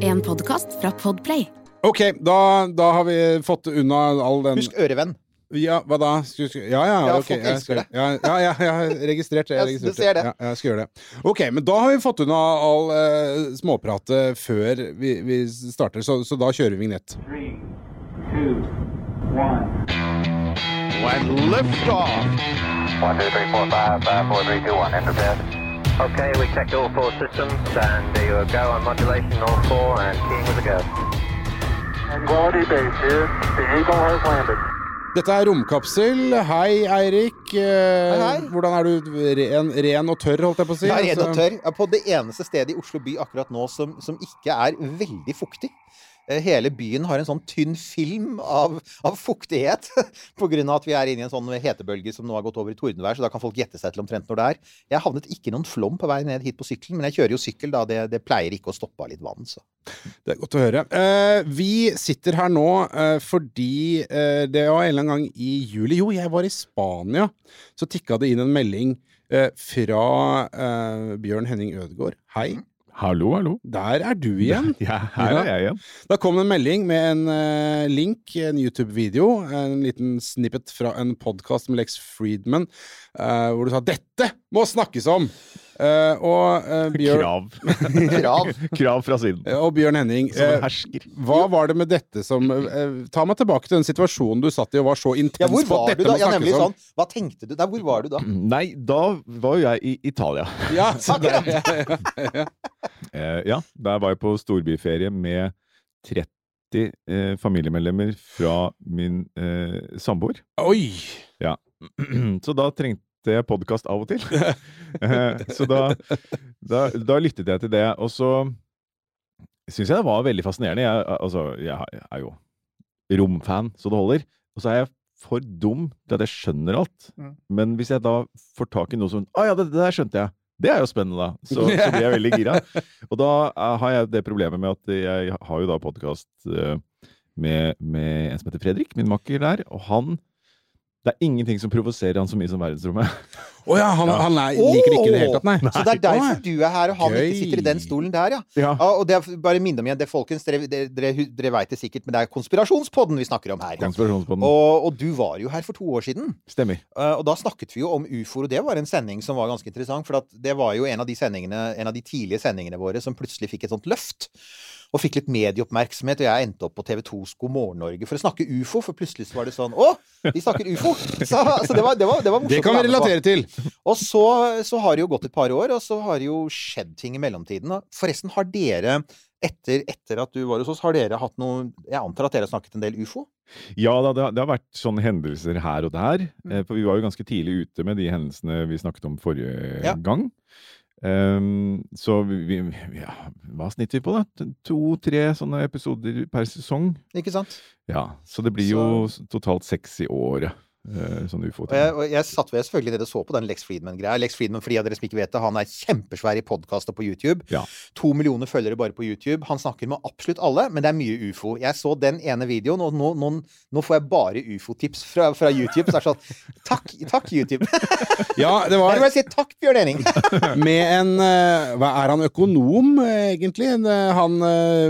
En podkast fra Podplay. Ok, da, da har vi fått unna all den Husk ørevenn. Ja, hva da? Skal, skal, ja, ja, Ja, ok. folk jeg skal, det. ja, ja, ja, jeg har registrert det. Jeg har du registrert ser det. Ja, jeg skal gjøre det. Ok, men da har vi fått unna all uh, småpratet før vi, vi starter, så, så da kjører vi vignett. Three, two, one. When liftoff. One, two, three, four, five, five, four, three, two, one. Okay, we checked all four systems and there you go on modulation all four and keying with a go. Quality base here. The Eagle has landed. Dette er Romkapsel. Hei, Eirik. Eh, Hei, hei. Hvordan er du? Ren, ren og tørr, holdt jeg på å si? Er ren og Altså, tørr. Jeg er på det eneste stedet i Oslo by akkurat nå som, som ikke er veldig fuktig. Eh, Hele byen har en sånn tynn film av, av fuktighet. av at vi er inne i en sånn hetebølge som nå har gått over i tordenvær, så da kan folk gjette seg til omtrent når det er. Jeg havnet ikke i noen flom på vei ned hit på sykkelen, men jeg kjører jo sykkel, da. Det, det pleier ikke å stoppe av litt vann, så. Det er godt å høre. Eh, vi sitter her nå eh, fordi det var en eller annen gang i juli Jo, jeg var i Spania. Så tikka det inn en melding fra Bjørn Henning Ødegaard. Hei. Hallo, hallo. Der er du igjen. Ja, her er jeg igjen. Da kom det en melding med en uh, link, en YouTube-video, en liten snippet fra en podkast med Lex Friedman, uh, hvor du sa 'Dette må snakkes om'! Eh, og, uh, Bjørn, Krav. Krav. Krav fra siden. og Bjørn Henning, eh, hersker. hva var det med dette som eh, Ta meg tilbake til den situasjonen du satt i og var så intens Ja, hvor var du da? Ja, nemlig sånn. Hva tenkte du? Nei, hvor var du da? Nei, da var jo jeg i Italia. Ja, det, Eh, ja, der var jeg på storbyferie med 30 eh, familiemedlemmer fra min eh, samboer. Oi! Så da trengte jeg podkast av og til. Eh, så da, da, da lyttet jeg til det. Og så syns jeg det var veldig fascinerende. Jeg, altså, jeg er jo romfan så det holder. Og så er jeg for dum til at jeg skjønner alt. Mm. Men hvis jeg da får tak i noe som Å ja, det, det der skjønte jeg. Det er jo spennende, da. Så, så blir jeg veldig gira. Og da eh, har jeg det problemet med at jeg har jo da podkast med, med en som heter Fredrik, min makker der, og han Det er ingenting som provoserer han så mye som verdensrommet. Å ja, han, han er, liker det ikke i det hele tatt, nei. Så det er derfor du er her, og han Gøy. ikke sitter i den stolen der, ja. Ja. Ja, og det er, bare minne om igjen, det folkens, dere, dere, dere, veit det sikkert, men det er konspirasjonspodden vi snakker om her. Konspirasjonspodden. Og, og du var jo her for to år siden. Stemmer. Eh, og da snakket vi jo om ufoer, og det var en sending som var ganske interessant. For at det var jo en av de en av de tidlige sendingene våre som plutselig fikk et sånt løft. Og fikk litt medieoppmerksomhet, og jeg endte opp på TV 2s God morgen Norge for å snakke ufo. For plutselig så var det sånn Å! De snakker ufo! Så, så det, var, det, var, det var morsomt. Det kan vi relatere til. Og så, så har det jo gått et par år, og så har det jo skjedd ting i mellomtiden. Forresten, har dere, etter, etter at du var hos oss, har dere hatt noe Jeg antar at dere har snakket en del ufo? Ja da, det har, det har vært sånne hendelser her og der. Mm. for vi var jo ganske tidlig ute med de hendelsene vi snakket om forrige Ja. gang. Ehm, så vi, ja, Hva snitter vi på, da? To-tre sånne episoder per sesong. Ikke sant? Ja, Så det blir jo totalt seks i året. Eh, sånn Og jeg, og jeg satt ved selvfølgelig og så på den Lex Friedman-greia. Lex Friedman, for de av dere som ikke vet det, han er kjempesvær i podkast og på YouTube. Ja. To millioner følgere bare på YouTube. Han snakker med absolutt alle, men det er mye ufo. Jeg så den ene videoen, og nå, nå, nå får jeg bare ufo-tips fra, fra YouTube. Så det er sånn Takk, takk YouTube. Ja, det Jeg var vil bare si takk, Bjørn Ening! med en eh, Hva er han økonom, eh, egentlig? Han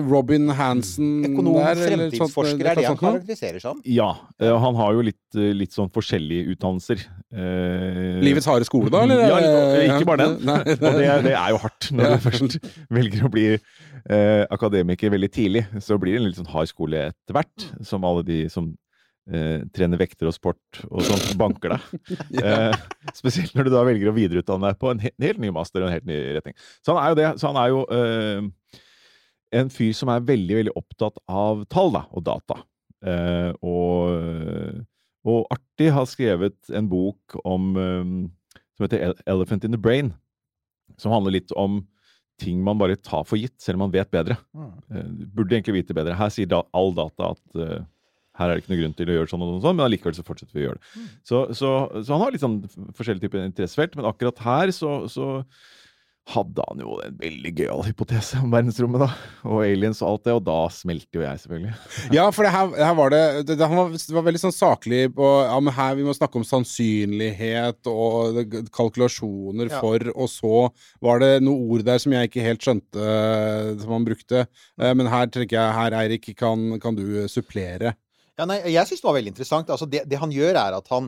Robin Hansen Økonom, der, sånt, fremtidsforsker, eh, er det han sånt karakteriserer som. Ja. han har jo litt, litt sånn forskjellige utdannelser. Eh, Livets harde skole, da? Eller? Ja, ikke bare den. Nei, Og det, det er jo hardt når Ja. du først velger å bli eh, akademiker veldig tidlig. Så blir det en litt sånn hard skole etter hvert, som alle de som eh, trener vekter og sport og sånt, banker deg. Eh, spesielt når du da velger å videreutdanne deg på en, helt, en helt ny master og en helt ny retning. Så han er jo det. Så han er jo eh, en fyr som er veldig, veldig opptatt av tall da, og data. Eh, og, og Arti har skrevet en bok om eh, som heter 'Elephant in the Brain', som handler litt om ting man bare tar for gitt, selv om man vet bedre. Mm. Eh, burde egentlig vite bedre. Her sier da all data at uh, her er det ikke noe grunn til å gjøre sånn og sånn, men allikevel så fortsetter vi å gjøre det. Så, så, så han har litt sånn forskjellige typer interessefelt, men akkurat her så, så hadde han jo en veldig gøyal hypotese om verdensrommet, da. Og aliens og alt det, og da smelter jo jeg, selvfølgelig. Ja, for det her, her var det, det, det, han var, det var veldig sånn saklig på Ja, men her vi må snakke om sannsynlighet og kalkulasjoner Ja. for, og så var det noen ord der som jeg ikke helt skjønte eh, som han brukte. Eh, Men her tenker jeg her, Eirik, kan, kan du supplere? Ja, nei, jeg syns det var veldig interessant. Altså, det, det han gjør, er at han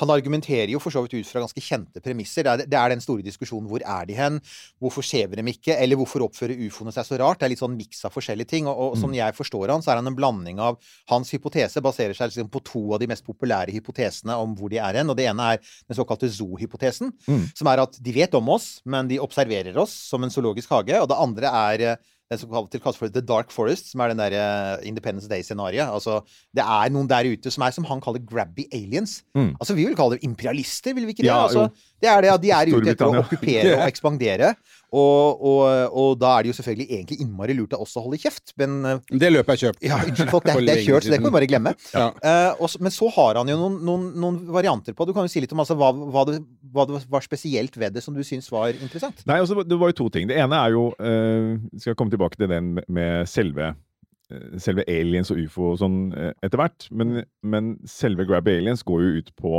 han argumenterer jo for så vidt ut fra ganske kjente premisser. Det er, det er den store diskusjonen hvor er de hen? Hvorfor ser vi dem ikke? Eller hvorfor oppfører ufoene seg så rart? Det er litt sånn miks av forskjellige ting. Og, og som jeg forstår han, så er han en blanding av Hans hypotese baserer seg liksom på to av de mest populære hypotesene om hvor de er hen. Og det ene er den såkalte zoo-hypotesen, Mm. som er at de vet om oss, men de observerer oss som en zoologisk hage. Og det andre er eh, den som kalles kalles for The Dark Forest, som er den der eh, Independence Day-scenarioet. Altså, det er noen der ute som er som han kaller grabby aliens. Mm. Altså, vi vil kalle dem imperialister, vil vi ikke det? Ja, altså, det er det at de er ute etter å okkupere og ekspandere. Og, og, og da er det jo selvfølgelig egentlig innmari lurt av oss å holde kjeft, men eh, Det løpet er kjøpt. ja, unnskyld folk, det, det er kjørt, så det kan vi bare glemme. Ja. Uh, og men så har han jo noen, noen, noen varianter på. Du kan jo si litt om altså, hva, hva, det, hva det var spesielt ved det som du syns var interessant. Nei, altså, det var jo to ting. Det ene er jo uh, Skal komme tilbake til den med- selve eh, Selve aliens og ufo og sånn eh, etter hvert. Men, men selve grab aliens går jo ut på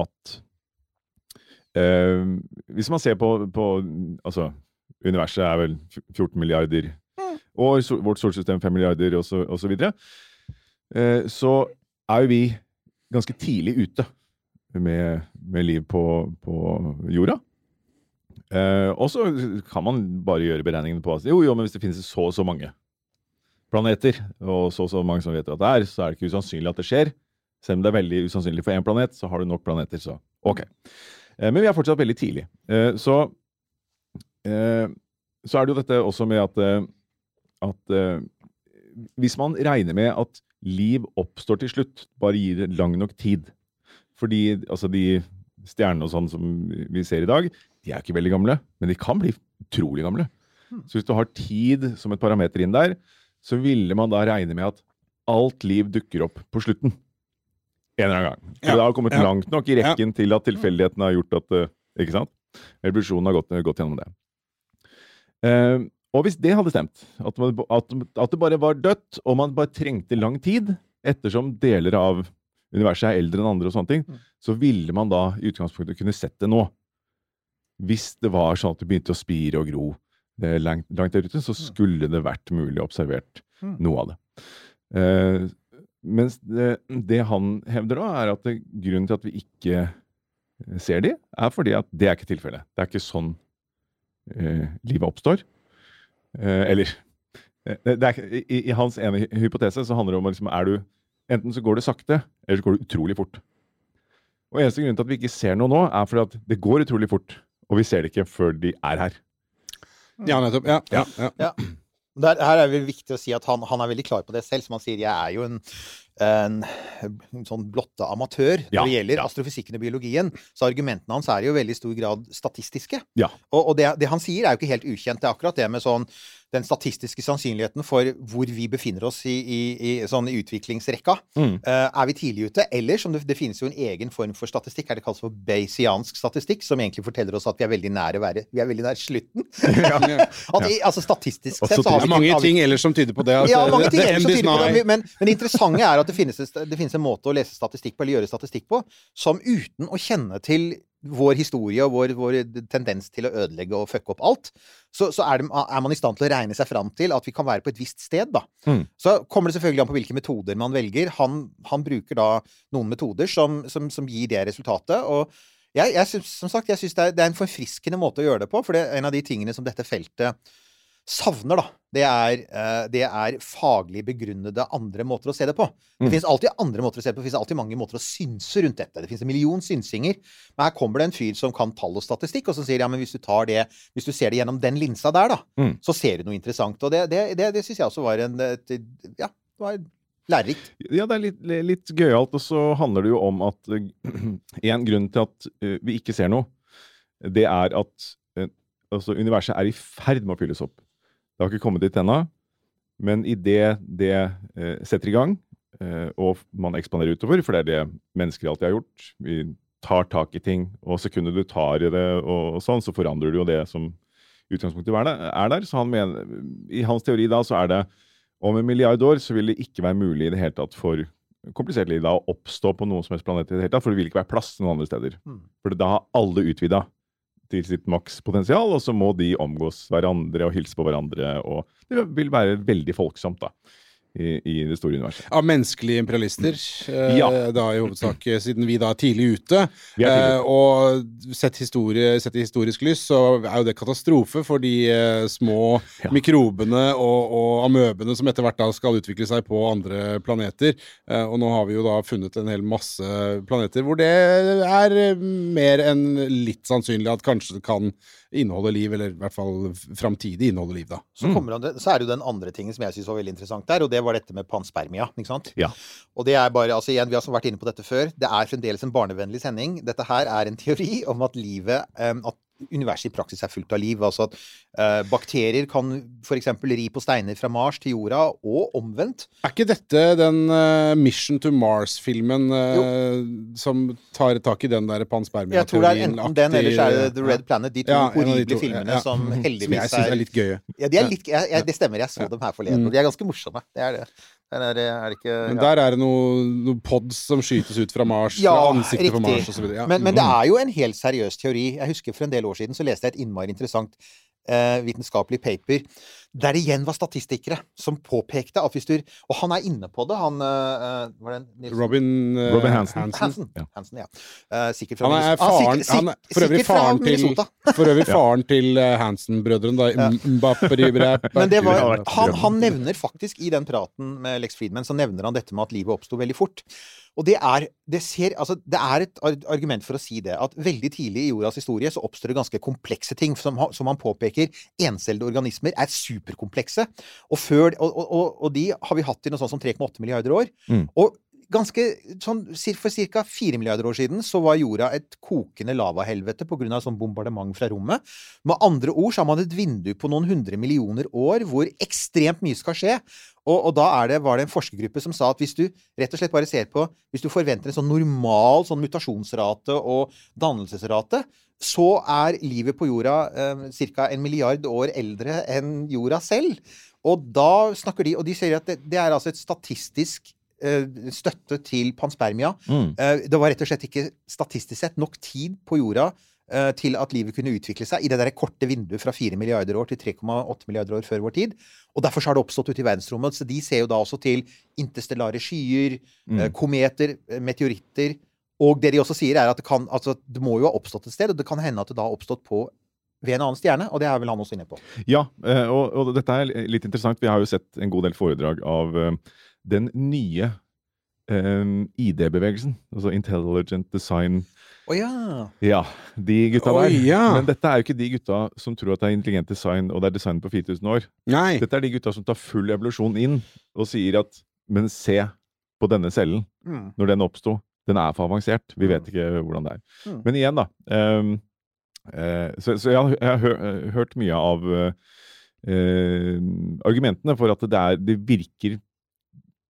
at eh, Hvis man ser på, på Altså, universet er vel 14 milliarder år, so, vårt solsystem 5 milliarder, og så, og så videre. Eh, så er jo vi ganske tidlig ute med, med liv på, på jorda. Eh, og så kan man bare gjøre beregningene på at jo, jo, men hvis det finnes så og så mange planeter, og så og så mange som vet at det er, så er det ikke usannsynlig at det skjer. Selv om det er veldig usannsynlig for én planet, så har du nok planeter, så ok. Eh, men vi er fortsatt veldig tidlig. Eh, så, så er det jo dette også med at, eh, at eh, hvis man regner med at liv oppstår til slutt, bare gir det lang nok tid Fordi altså de stjernene og sånn som vi ser i dag, de er ikke veldig gamle, men de kan bli utrolig gamle. Så hvis du har tid som et parameter inn der, så ville man da regne med at alt liv dukker opp på slutten. En eller annen gang. For Ja, det har kommet ja. langt nok i rekken til at tilfeldighetene har gjort at eh, Ikke sant? Evolusjonen har gått, gått gjennom det. Eh, og hvis det hadde stemt, at, man, at, at det bare var dødt, og man bare trengte lang tid, ettersom deler av universet er eldre enn andre og sånne ting, så ville man da i utgangspunktet kunne sett det nå. Hvis det var sånn at det begynte å spire og gro eh, langt, langt der ute, så skulle det vært mulig å observert Mm. noe av det. Eh, mens det, det han hevder da, er at det, grunnen til at vi ikke ser de, er fordi at det er ikke tilfellet. Det er ikke sånn eh, livet oppstår. Eh, eller eh, det er, i, I hans ene hypotese så handler det om liksom, er du Enten så går det sakte, eller så går det utrolig fort. Og Eneste grunn til at vi ikke ser noe nå, er fordi at det går utrolig fort. Og vi ser det ikke før de er her. Ja, nettopp. Ja, ja, ja. Ja. Der, her er det viktig å si at han, han er veldig klar på det selv. Som han sier, jeg er jo en, en, en sånn blotte amatør når Ja, det gjelder ja. astrofysikken og biologien. Så argumentene hans er jo i veldig stor grad statistiske. Ja. Og, og det, det han sier, er jo ikke helt ukjent. Det er akkurat det med sånn den statistiske sannsynligheten for hvor vi befinner oss i, i, i, sånn utviklingsrekka. Mm. Uh, er vi tidlig ute? Eller som det, det finnes jo en egen form for statistikk, er det kalles for bayesiansk statistikk, som egentlig forteller oss at vi er veldig nær å være Vi er veldig nær slutten. at, i, altså statistisk sett så har vi mange ting ellers som tyder på det. at ja, mange ting ellers som tyder på det. Men, men det interessante er at det finnes, det finnes en måte å lese statistikk på, eller gjøre statistikk på, som uten å kjenne til vår historie og vår, vår tendens til å ødelegge og fucke opp alt, så, så er, det, er man i stand til å regne seg fram til at vi kan være på et visst sted, da. Mm. Så kommer det selvfølgelig an på hvilke metoder man velger. Han, han bruker da noen metoder som, som, som gir det resultatet. og jeg, jeg synes, som sagt, jeg syns det, er- det er en forfriskende måte å gjøre det på, for det er en av de tingene som dette feltet savner, da, det er, eh, det er faglig begrunnede andre måter å se det på. Det Mm. finnes alltid andre måter å se det på. Det finnes alltid mange måter å synse rundt dette. Det finnes en million synsinger. Men her kommer det en fyr som kan tall og statistikk, og som sier ja, men hvis du tar det, hvis du ser det gjennom den linsa der, da, Mm. så ser du noe interessant. Og det, det, det, det syns jeg også var en et, Ja, det var lærerikt. Ja, det er litt, litt gøyalt, og så handler det jo om at En grunn til at eh, vi ikke ser noe, det er at eh, altså, universet er i ferd med å fylles opp. Det har ikke kommet dit ennå, men idet det eh, setter i gang, eh, og man ekspanderer utover, for det er det mennesker alltid har gjort Vi tar tak i ting, og sekundet du tar i det, og, sånn, så forandrer du jo det som utgangspunktet er der. Er så han mener, I hans teori da så er det om en milliard år så vil det ikke være mulig i det hele tatt for komplisert liv da å oppstå på noen som helst planet i det hele tatt, for det vil ikke være plass noen andre steder. Mm. For da har alle utvida til sitt makspotensial, og så må de omgås hverandre og hilse på hverandre, og det vil være veldig folksomt, da. I, i det store universet. Av menneskelige imperialister, eh, Ja. da i hovedsak, eh, siden vi da er tidlig ute. Er tidlig Eh, og sett, historie, sett i historisk lys, så er jo det katastrofe for de eh, små Ja. mikrobene og, og amøbene som etter hvert da skal utvikle seg på andre planeter. Eh, og nå har vi jo da funnet en hel masse planeter hvor det er eh, mer enn litt sannsynlig at kanskje det kan inneholde liv, eller i hvert fall framtidig inneholde liv, da. Så, kommer det- så er det jo den andre tingen som jeg syns var veldig interessant der, og det var dette med panspermia. ikke sant? Ja. Og det er bare, altså igjen, Vi har vært inne på dette før. Det er fremdeles en barnevennlig sending. Dette her er en teori om at livet eh, At universet i praksis er fullt av liv. Altså at eh, bakterier kan f.eks. ri på steiner fra Mars til jorda, og omvendt. Er ikke dette den uh, Mission to Mars-filmen uh, som tar tak i den der Jeg tror det er enten den, eller så er det The Red Planet. De to Ja, de horrible to, filmene ja. som Som jeg heldigvis er litt gøye. Ja, de er litt, jeg, jeg, det stemmer. Jeg så dem her forleden, Mm. og de er ganske morsomme. Det er det. Der er, er ikke Men der er det noen noe pods som skytes ut fra Mars, Ja, fra ansiktet på riktig. Mars osv. Ja. Men, men det er jo en helt seriøs teori. Jeg husker For en del år siden så leste jeg et innmari interessant uh, vitenskapelig paper der det igjen var statistikere som påpekte at hvis du Og han er inne på det, han eh, Var det Nilsen? Robin, uh, Robin Hansen. Hansen? Ja. Hansen, ja. Uh, sikkert fra Han er Minnesota. Ah, faren han er for øvrig faren til, for øvrig faren til eh, Hansen-brødrene, da. Men det var, han, han nevner faktisk i den praten med Lex Friedman, så nevner han dette med at livet oppsto veldig fort. Og det er, det, ser, altså, det er et argument for å si det, at veldig tidlig i jordas historie så oppstår det ganske komplekse ting. Som, som han påpeker, encellede organismer er superkomplekse. Og, før, og, og, og, de har vi hatt i noe sånt som 3,8 milliarder år. Mm. Og ganske sånn For ca. 4 milliarder år siden så var jorda et kokende lavahelvete pga. sånn bombardement fra rommet. Med andre ord så har man et vindu på noen hundre millioner år hvor ekstremt mye skal skje. Og, og da er det, var det en forskergruppe som sa at hvis du rett og slett bare ser på Hvis du forventer en sånn normal sånn mutasjonsrate og dannelsesrate, så er livet på jorda eh, ca. en milliard år eldre enn jorda selv. Og da snakker de Og de sier at det, det er altså et statistisk eh, støtte til panspermia. Mm. Eh, Det var rett og slett ikke statistisk sett nok tid på jorda eh, til at livet kunne utvikle seg i det der korte vinduet fra 4 milliarder år til 3,8 milliarder år før vår tid. Og derfor så har det oppstått ute i verdensrommet. Så de ser jo da også til interstellare skyer, eh, Mm. kometer, eh, meteoritter. Og det de også sier, er at det kan Altså, det må jo ha oppstått et sted, og det kan hende at det da har oppstått på ved en annen stjerne, og det er vel han også inne på. Ja, eh, og, og dette er litt interessant. Vi har jo sett en god del foredrag av eh, den nye um, ID-bevegelsen. Altså Intelligent Design. Å ja! Ja, de gutta Oi, der. ja. Men dette er jo ikke de gutta som tror at det er intelligent design, og det er design på 4000 år. Nei. Dette er de gutta som tar full evolusjon inn og sier at Men se på denne cellen Mm. når den oppsto. Den er for avansert. Vi vet ikke hvordan det er. Mm. Men igjen, da. Um, uh, så, så jeg, har- jeg har hø eh, hørt mye av uh, argumentene for at det, er, det virker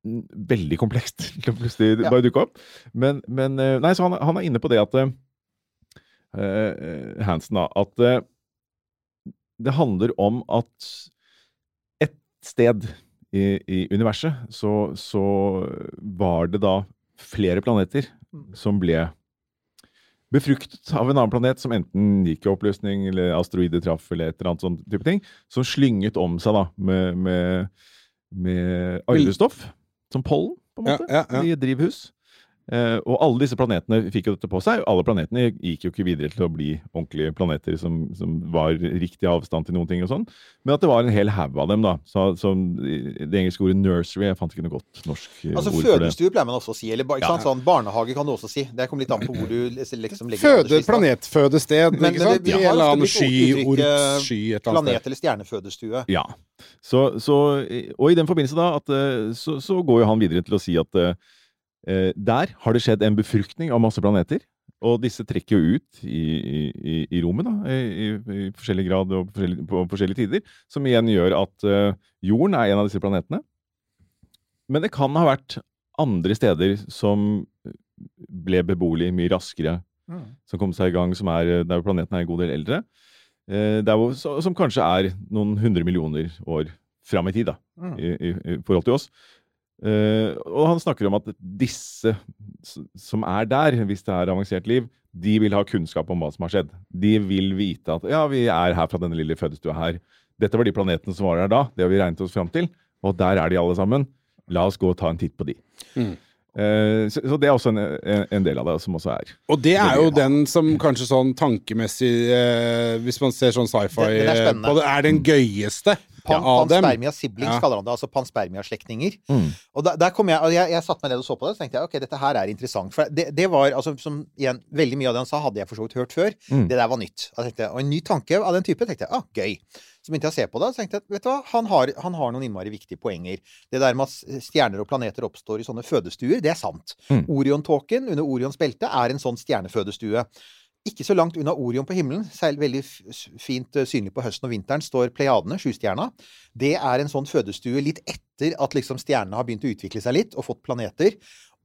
mm, veldig komplekst til å plutselig Ja. bare dukke opp. Men, men Nei, så han, han er inne på det at eh, Hansen, da. At det handler om at et sted i, i universet så, så var det da flere planeter som ble befruktet av en annen planet som enten gikk i oppløsning, eller asteroider traff, eller et eller annet sånn type ting, som slynget om seg da med, med, med arvestoff, som pollen, på en måte, ja, ja. i et drivhus. Eh, og alle disse planetene fikk jo dette på seg. Alle planetene gikk jo ikke videre til å bli ordentlige planeter som, som var riktig avstand til noen ting og sånn, men at det var en hel haug av dem, da. Så, så, det engelske ordet 'nursery' Jeg fant ikke noe godt norsk eh, Altså ord for det. Fødestue pleier man også å si. Eller ikke Ja. sant? sånn barnehage kan du også si. Det kommer litt an på hvor du liksom legger Føde, planetfødested, Men- ikke men det- eller annen sky, uttrykket sky et eller annet Planet- eller stjernefødestue. Ja. Så, så, og i den forbindelse da, at, eh, så, så går jo han videre til å si at der har det skjedd en befruktning av masse planeter. Og disse trekker jo ut i, i, i rommet da, i, i, i forskjellig grad og på forskjellige, på forskjellige tider. Som igjen gjør at uh, jorden er en av disse planetene. Men det kan ha vært andre steder som ble beboelig mye raskere Mm. som kom seg i gang, som er, der planeten er en god del eldre. Uh, der hvor, som kanskje er noen hundre millioner år fram i tid, da, Mm. i forhold til oss. Eh, og han snakker om at disse som er der, hvis det er avansert liv, de vil ha kunnskap om hva som har skjedd. De vil vite at ja, vi er her fra denne lille fødestua her. Dette var de planetene som var der da. Det har vi regnet oss fram til. Og der er de alle sammen. La oss gå og ta en titt på de. Mm. Eh, så, så det er også en, en, del av det som også er. Og det er jo den som kanskje sånn tankemessig eh, Hvis man ser sånn sci-fi på det, er den gøyeste Pan, ja, panspermia siblings Ja. kaller han det. Altså panspermia-slektninger. Mm. Og da, der kom jeg, og jeg, jeg satte meg ned og så på det, så tenkte jeg ok, dette her er interessant. For det, det var, altså, som igjen, veldig mye av det han sa, hadde jeg for så vidt hørt før. Mm. Det der var nytt. Jeg tenkte, og en ny tanke av den type tenkte jeg, ah, gøy. Så begynte jeg å se på det, så tenkte jeg, vet du hva, han har, han har noen innmari viktige poenger. Det der med at stjerner og planeter oppstår i sånne fødestuer, det er sant. Mm. Orion-tåken under Orions belte er en sånn stjernefødestue. Ikke så langt unna Orion på himmelen, veldig fint eh, synlig på høsten og vinteren, står Pleiadene, sjustjerna. Det er en sånn fødestue litt etter at liksom stjernene har begynt å utvikle seg litt og fått planeter.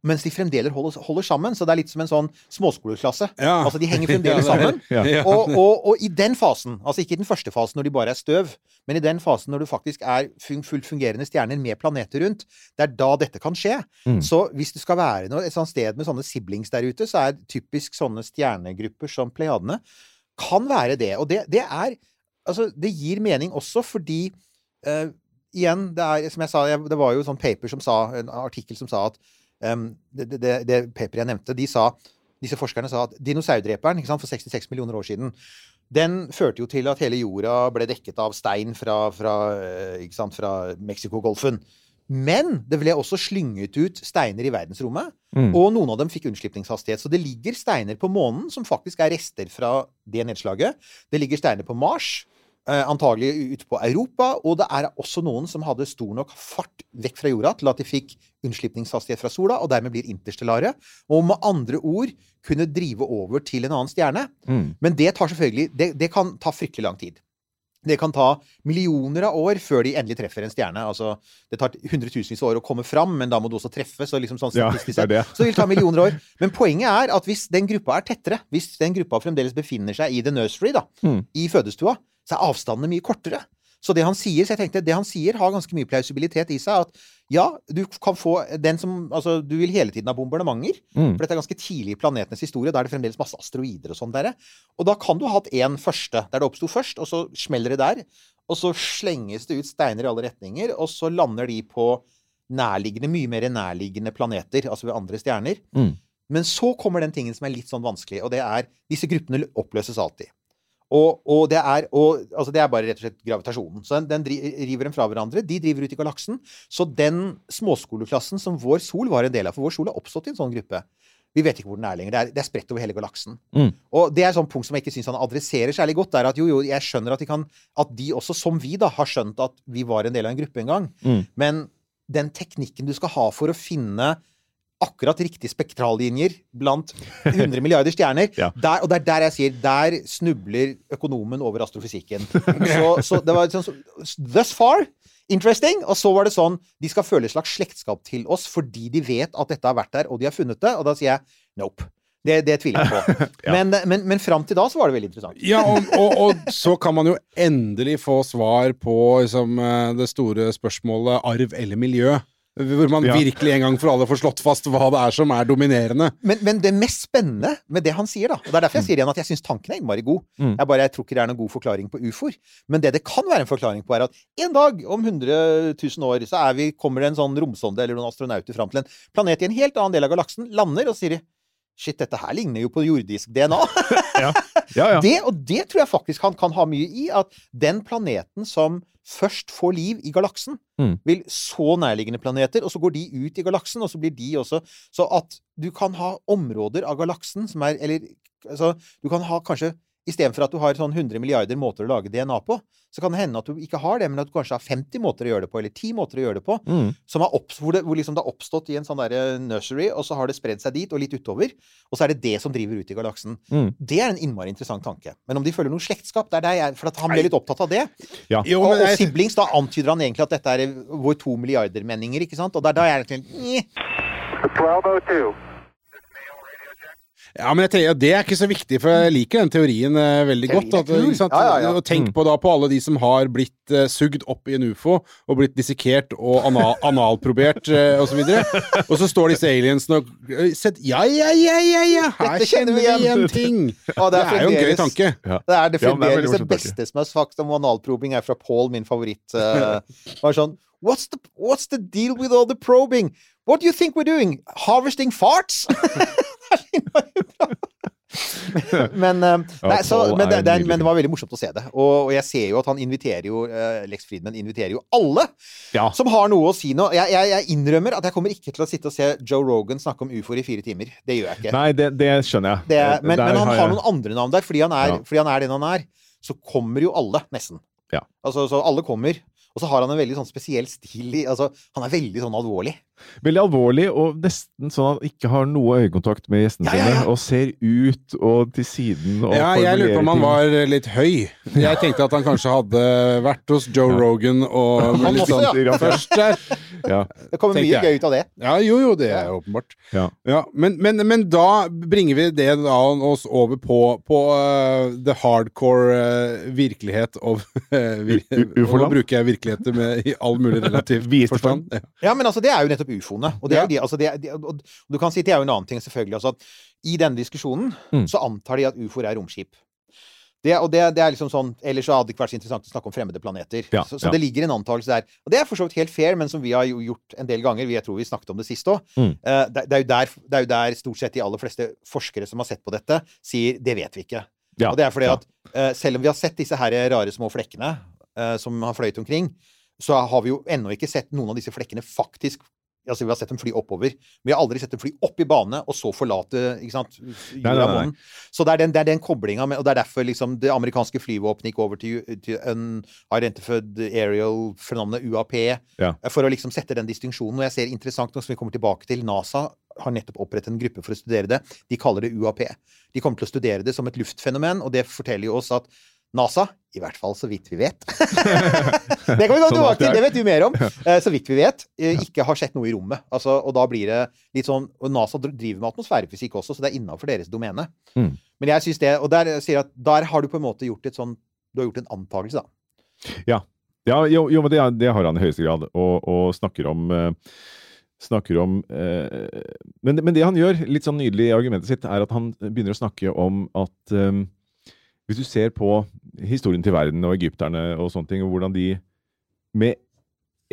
Mens de fremdeles holder, holder sammen. Så det er litt som en sånn småskoleklasse. Ja. Altså, de henger fremdeles sammen. Ja. Ja. Og, og, og i den fasen, altså ikke i den første fasen når de bare er støv, men i den fasen når du faktisk er fun fullt fungerende stjerner med planeter rundt, det er da dette kan skje. Mm. Så hvis du skal være noe, et sånt sted med sånne siblings der ute, så er typisk sånne stjernegrupper som Pleiadene kan være det. Og det, det er Altså, det gir mening også fordi uh, Igjen, det er som jeg sa, det var jo sånn paper som sa, en artikkel som sa at det, det, det, det paperet jeg nevnte, de sa disse forskerne sa at dinosaurdreperen for 66 millioner år siden den førte jo til at hele jorda ble dekket av stein fra, fra, eh, fra Mexicogolfen. Men det ble også slynget ut steiner i verdensrommet, Mm. og noen av dem fikk unnslipningshastighet. Så det ligger steiner på månen som faktisk er rester fra det nedslaget. Det ligger steiner på Mars, antagelig ute på Europa, og det er også noen som hadde stor nok fart vekk fra jorda til at de fikk unnslipningshastighet fra sola, og dermed blir interstellare. Og med andre ord kunne drive over til en annen stjerne. Mm. Men det tar selvfølgelig Det, det kan ta fryktelig lang tid. Det kan ta millioner av år før de endelig treffer en stjerne. Altså, det tar hundretusenvis av år å komme fram, men da må du også treffe. Så liksom sånn Ja, det det. Så det vil ta millioner av år. Men poenget er at hvis den gruppa er tettere, hvis den gruppa fremdeles befinner seg i the nursery, da, Mm. i fødestua, så er avstandene mye kortere. Så det han sier, så jeg tenkte, det han sier har ganske mye plausibilitet i seg. At ja, du kan få den som Altså, du vil hele tiden ha bombardementer. Mm. For dette er ganske tidlig i planetenes historie. Da er det fremdeles masse asteroider og sånn der. Og da kan du ha hatt én første, der det oppsto først, og så smeller det der. Og så slenges det ut steiner i alle retninger, og så lander de på nærliggende, mye mer nærliggende planeter, altså ved andre stjerner. Mm. Men så kommer den tingen som er litt sånn vanskelig, og det er disse gruppene oppløses alltid. Og, og, det, er, og altså det er bare rett og slett gravitasjonen. Så den, den dri- river dem fra hverandre. De driver ut i galaksen. Så den småskoleklassen som vår sol var en del av, for vår sol har oppstått i en sånn gruppe. Vi vet ikke hvor den er lenger. Det er, det er spredt over hele galaksen. Mm. Og det er et sånt punkt som jeg ikke syns han adresserer særlig godt. Er at jo, jo, jeg skjønner at de kan At de også, som vi, da, har skjønt at vi var en del av en gruppe en gang. Mm. Men den teknikken du skal ha for å finne akkurat riktige spektrallinjer blant 100 milliarder stjerner. Ja. der, og det er der jeg sier Der snubler økonomen over astrofysikken. Så, så det var sånn Thus far interesting. Og så var det sånn De skal føle et slags slektskap til oss fordi de vet at dette har vært der, og de har funnet det. Og da sier jeg nope. Det, det tviler jeg på. Ja. Men, men, men fram til da så var det veldig interessant. Ja, og, og, og så kan man jo endelig få svar på liksom, eh, det store spørsmålet arv eller miljø. Hvor man Ja. virkelig en gang for alle får slått fast hva det er som er dominerende. Men, men det mest spennende med det han sier, da Og det er derfor jeg sier igjen at jeg syns tanken er innmari god. Mm. Jeg bare jeg tror ikke det er noen god forklaring på ufoer. Men det det kan være en forklaring på, er at en dag om 100 000 år så er vi, kommer det en sånn romsonde eller noen astronauter fram til en planet i en helt annen del av galaksen, lander og sier Shit, dette her ligner jo på jordisk DNA. Ja, ja. Det, og det tror jeg faktisk han kan ha mye i. At den planeten som først får liv i galaksen, Mm. vil så nærliggende planeter, og så går de ut i galaksen, og så blir de også Så at du kan ha områder av galaksen som er Eller altså, du kan ha kanskje Istedenfor at du har sånn 100 milliarder måter å lage DNA på, så kan det hende at du ikke har det, men at du kanskje har 50 måter å gjøre det på, eller 10 måter å gjøre det på, Mm. som har opps, hvor, det, hvor liksom det har oppstått i en sånn derre nursery, og så har det spredd seg dit og litt utover, og så er det det som driver ut i galaksen. Mm. Det er en innmari interessant tanke. Men om de følger noe slektskap, det er der jeg For at han ble litt opptatt av det. Ja. Jo, og, og jeg- siblings, da antyder han egentlig at dette er vår to milliarder-menninger, ikke sant? Og det er da jeg egentlig Nye. 1202. Ja, men jeg tenker, Det er ikke så viktig, for jeg liker den teorien eh, veldig Teorien godt. er At, ikke sant? Ja, ja, ja. Tenk på da på alle de som har blitt eh, sugd opp i en ufo, og blitt dissekert og anal analprobert eh, osv. Og så står disse aliensene og eh, sett, Ja, ja, ja, ja, ja! Her Dette kjenner vi igjen. igjen ting! Og Det er jo en gøy tanke. Det er det det er fremdeles det beste som er sagt om analprobing, er fra Paul, min favoritt. Uh, var sånn what's the, what's the deal with all the probing? What do you think we're doing? Harvesting farts? Men, eh, nei, så, men, det, det, men det var veldig morsomt å se det. Og, og jeg ser jo at han inviterer jo eh, Lex Friedman inviterer jo alle Ja. som har noe å si nå. Jeg, jeg, jeg innrømmer at jeg kommer ikke til å sitte og se Joe Rogan snakke om ufoer i fire timer. Det gjør jeg ikke. Nei, det, det skjønner jeg. Det, er- men, men han har har jeg- noen andre navn der, fordi han, er, Ja. fordi han er den han er. Så kommer jo alle, nesten. Ja. Altså, så alle kommer. Og så har han en veldig sånn spesiell stil i Altså, han er veldig sånn alvorlig. Veldig alvorlig, og nesten sånn at han ikke har noe øyekontakt med gjestene Ja, ja, ja. sine, og ser ut og til siden og Ja, jeg lurer på om han var litt høy. Jeg tenkte at han kanskje hadde vært hos Joe Ja. Rogan og Han litt også, sånn ja. først der. Ja. Det kommer mye jeg. gøy ut av det. Ja, jo, jo, det er åpenbart. Ja. Ja, men, men, men da bringer vi det da oss over på, på uh, the hardcore uh, virkelighet of uh, vir ufoland? Nå bruker jeg virkeligheter med i all mulig relativ forstand. Ja. Ja, men altså, det er jo nettopp ufoene. Og, det er Ja. jo de, altså, det, er- de, og du kan si det er jo en annen ting, selvfølgelig. Altså, at I denne diskusjonen Mm. så antar de at ufoer er romskip. Det, og det, det er liksom sånn, Ellers så hadde det ikke vært så interessant å snakke om fremmede planeter. Ja, så så ja. det ligger en antakelse der. Og det er for så vidt helt fair, men som vi har jo gjort en del ganger. Vi, jeg tror vi snakket om det sist òg. Mm. det, det, er jo der- det er jo der stort sett de aller fleste forskere som har sett på dette, sier 'det vet vi ikke'. Ja, Og det er fordi ja. at uh, selv om vi har sett disse her rare små flekkene eh, som har fløyet omkring, så har vi jo ennå ikke sett noen av disse flekkene faktisk Altså, Vi har sett dem fly oppover, vi har aldri sett dem fly opp i bane og så forlate ikke sant, jorda månen. Så det er den, det er den koblinga med Og det er derfor liksom det amerikanske flyvåpenet gikk over til, til Unidentified Aerial for navnet UAP, Ja. for å liksom sette den distinksjonen. Og jeg ser interessant nok, som vi kommer tilbake til, NASA har nettopp opprettet en gruppe for å studere det. De kaller det UAP. De kommer til å studere det som et luftfenomen, og det forteller jo oss at NASA, i hvert fall så vidt vi vet Det kan vi gå tilbake til, det vet du mer om. Eh, Så vidt vi vet, eh, ikke har sett noe i rommet. Altså, og da blir det litt sånn Og NASA driver med atmosfærefysikk også, så det er innafor deres domene. Mm. Men jeg synes det Og der at der har du på en måte gjort et sånn Du har gjort en antakelse, da. Ja, jo, jo men det, det har han i høyeste grad, og, og snakker om uh Snakker om eh, men, men det han gjør, litt sånn nydelig i argumentet sitt, er at han begynner å snakke om at eh, Hvis du ser på historien til verden og egypterne og sånne ting, og hvordan de med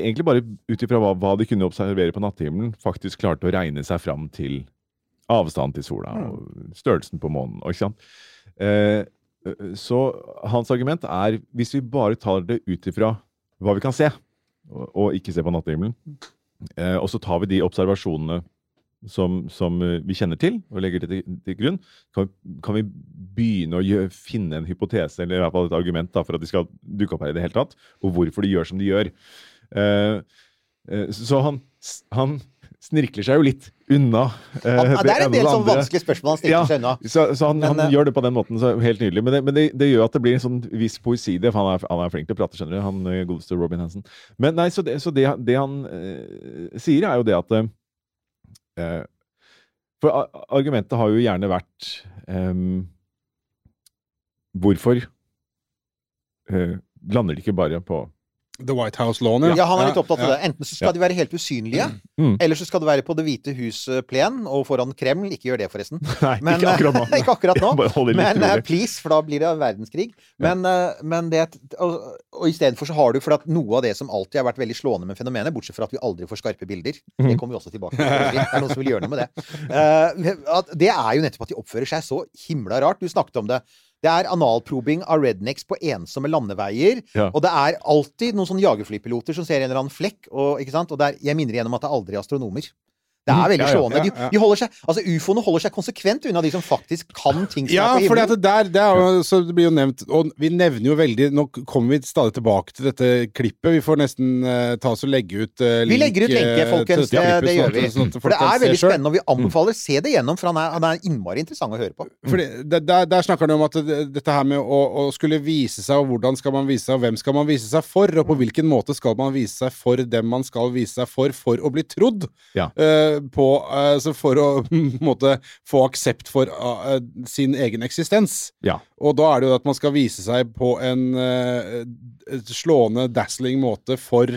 Egentlig bare ut ifra hva, hva de kunne observere på natthimmelen, faktisk klarte å regne seg fram til avstand til sola og størrelsen på månen. Ikke sant? Eh, så hans argument er hvis vi bare tar det ut ifra hva vi kan se, og, og ikke se på nattehimmelen, eh, og så tar vi de observasjonene som, som eh, vi kjenner til, og legger det til, til grunn, kan, kan vi begynne å gjøre, finne en hypotese, eller i hvert fall et argument da, for at de skal dukke opp her i det hele tatt, og hvorfor de gjør som de gjør. Uh, uh, så han, han snirkler seg jo litt unna Uh, ja, det er en del sånn vanskelige spørsmål han snirkler Ja. seg unna. Så, så han, Men, han gjør det på den måten, så helt nydelig. Men det, men det, det gjør at det blir en sånn viss poesi i det, for han er, han er flink til å prate, skjønner du. Han godeste Robin Hansen. Men nei, så det, så det, det han sier, er jo det at For argumentet har jo gjerne vært ehm, Hvorfor eh, lander de ikke bare på The White House Lawn, Ja, han er litt opptatt av ja. det. Enten så skal de være helt usynlige, Mm. eller så skal det være på Det hvite hus-plen og foran Kreml. Ikke gjør det, forresten. Nei, Men, ikke akkurat nå. ikke akkurat nå. Men uh, please, for da blir det verdenskrig. Men, uh, men det Og, og istedenfor så har du For at noe av det som alltid har vært veldig slående med fenomenet, bortsett fra at vi aldri får skarpe bilder mm. Det kommer vi også tilbake til. Det er noen som vil gjøre noe med det. Uh, at det er jo nettopp at de oppfører seg så himla rart. Du snakket om det. Det er analprobing av rednecks på ensomme landeveier. Ja. Og det er alltid noen sånne jagerflypiloter som ser en eller annen flekk. Og, og er, jeg minner igjen om at det er aldri astronomer. Det er veldig Ja, ja, slående. De, ja, ja. de holder seg, altså Ufoene holder seg konsekvent unna de som faktisk kan ting som Ja, er på for himmelen. det, der, det, er så det blir jo nevnt Og vi nevner jo veldig Nå kommer vi stadig tilbake til dette klippet. Vi får nesten uh, ta oss og legge ut uh, Vi legger ut lenke, folkens. Det, det gjør vi. sånn For det er veldig spennende, og vi anbefaler se det gjennom, for han er, han er innmari interessant å høre på. Fordi det- der, der snakker han om at det, dette her med å, å skulle vise seg, og hvordan skal man vise seg, og hvem skal man vise seg for, og på hvilken måte skal man vise seg for dem man skal vise seg for, for å bli trodd. Ja. Eh, eh, på altså for å måte få aksept for uh, sin egen eksistens. Ja. Og da er det jo at man skal vise seg på en uh, slående, dazzling måte for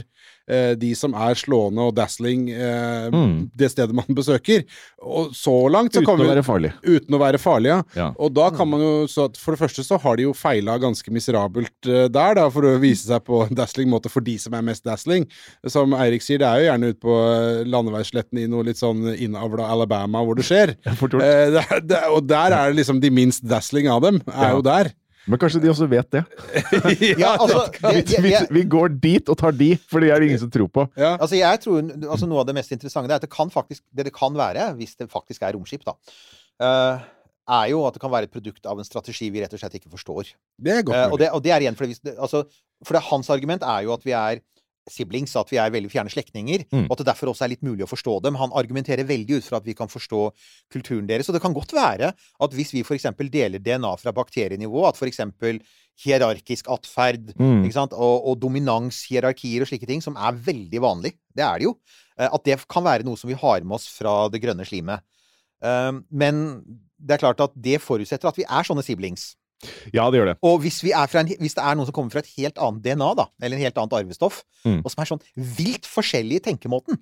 de som er slående og dazzling eh, Mm. det stedet man besøker. Og så langt så Uten å være farlig. Uten å være farlig, ja. Ja. Og da kan man jo For det første så har de jo feila ganske miserabelt eh, der, da, for å vise seg på en dazzling måte for de som er mest dazzling. Som Eirik sier, det er jo gjerne ute på eh, landeveissletten i noe litt sånn innavla Alabama hvor det skjer. Eh, det, det, og der er det liksom de minst dazzling av dem, er Ja. jo der. Men kanskje de også vet det. Ja, altså, Vi, det, vi, vi går dit og tar de, for det er det ingen som tror på. Ja. altså jeg tror altså Noe av det mest interessante er at det kan faktisk Det det kan være, hvis det faktisk er romskip, da, eh, er jo at det kan være et produkt av en strategi vi rett og slett ikke forstår. Det er godt Eh, og, mulig. det, og det er igjen fordi vi, altså, For det, hans argument er jo at vi er siblings, at vi er veldig fjerne slektninger, Mm. og at det derfor også er litt mulig å forstå dem. Han argumenterer veldig ut fra at vi kan forstå kulturen deres. Og det kan godt være at hvis vi f.eks. deler DNA fra bakterienivå, at f.eks. hierarkisk atferd Mm. Og, og dominanshierarkier og slike ting, som er veldig vanlig, det er det jo, eh, at det kan være noe som vi har med oss fra det grønne slimet. Um, Men det er klart at det forutsetter at vi er sånne siblings. Ja, det gjør det. Og hvis, vi er fra en, hvis det er noen som kommer fra et helt annet DNA, da, eller en helt annet arvestoff, Mm. og som er sånn vilt forskjellig i tenkemåten,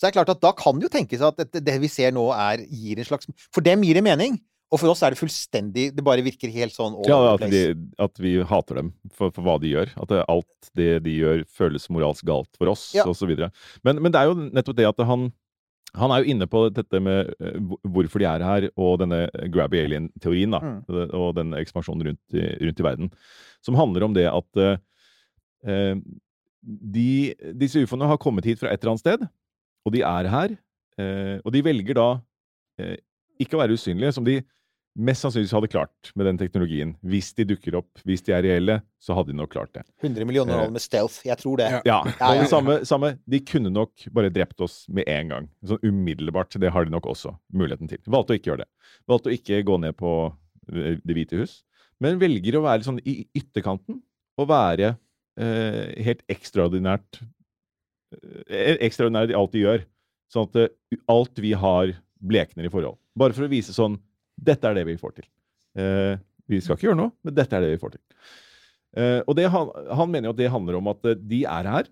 så er det klart at da kan det jo tenkes at det, det vi ser nå, er, gir en slags For dem gir det mening. Og for oss er det fullstendig Det bare virker helt sånn Ja, at, de, at vi hater dem for, for hva de gjør. At alt det de gjør, føles moralsk galt for oss, Ja. videre. Men, men det er jo nettopp det at han han er jo inne på dette med eh, hvorfor de er her, og denne grabby alien-teorien, da, Mm. og den ekspansjonen rundt rundt i verden, som handler om det at eh, eh, de, disse ufoene har kommet hit fra et eller annet sted, og de er her, eh, og de velger da eh, ikke å være usynlige, som de mest sannsynligvis hadde klart med den teknologien. Hvis de dukker opp, hvis de er reelle, så hadde de nok klart det. 100 millioner dollar med stealth. Jeg tror det. Ja. Ja, Ja, ja, ja. samme, samme, de kunne nok bare drept oss med en gang. Sånn umiddelbart. Det har de nok også muligheten til. Valgte å ikke gjøre det. Valgte å ikke gå ned på eh, Det hvite hus, men velger å være sånn i ytterkanten. Og være eh, helt ekstraordinært eh, Ekstraordinært i alt de gjør. Sånn at eh, alt vi har, blekner i forhold. Bare for å vise sånn Dette er det vi får til. Eh, vi skal ikke gjøre noe, men dette er det vi får til. Eh, og det, han, han mener jo at det handler om at eh, de er her.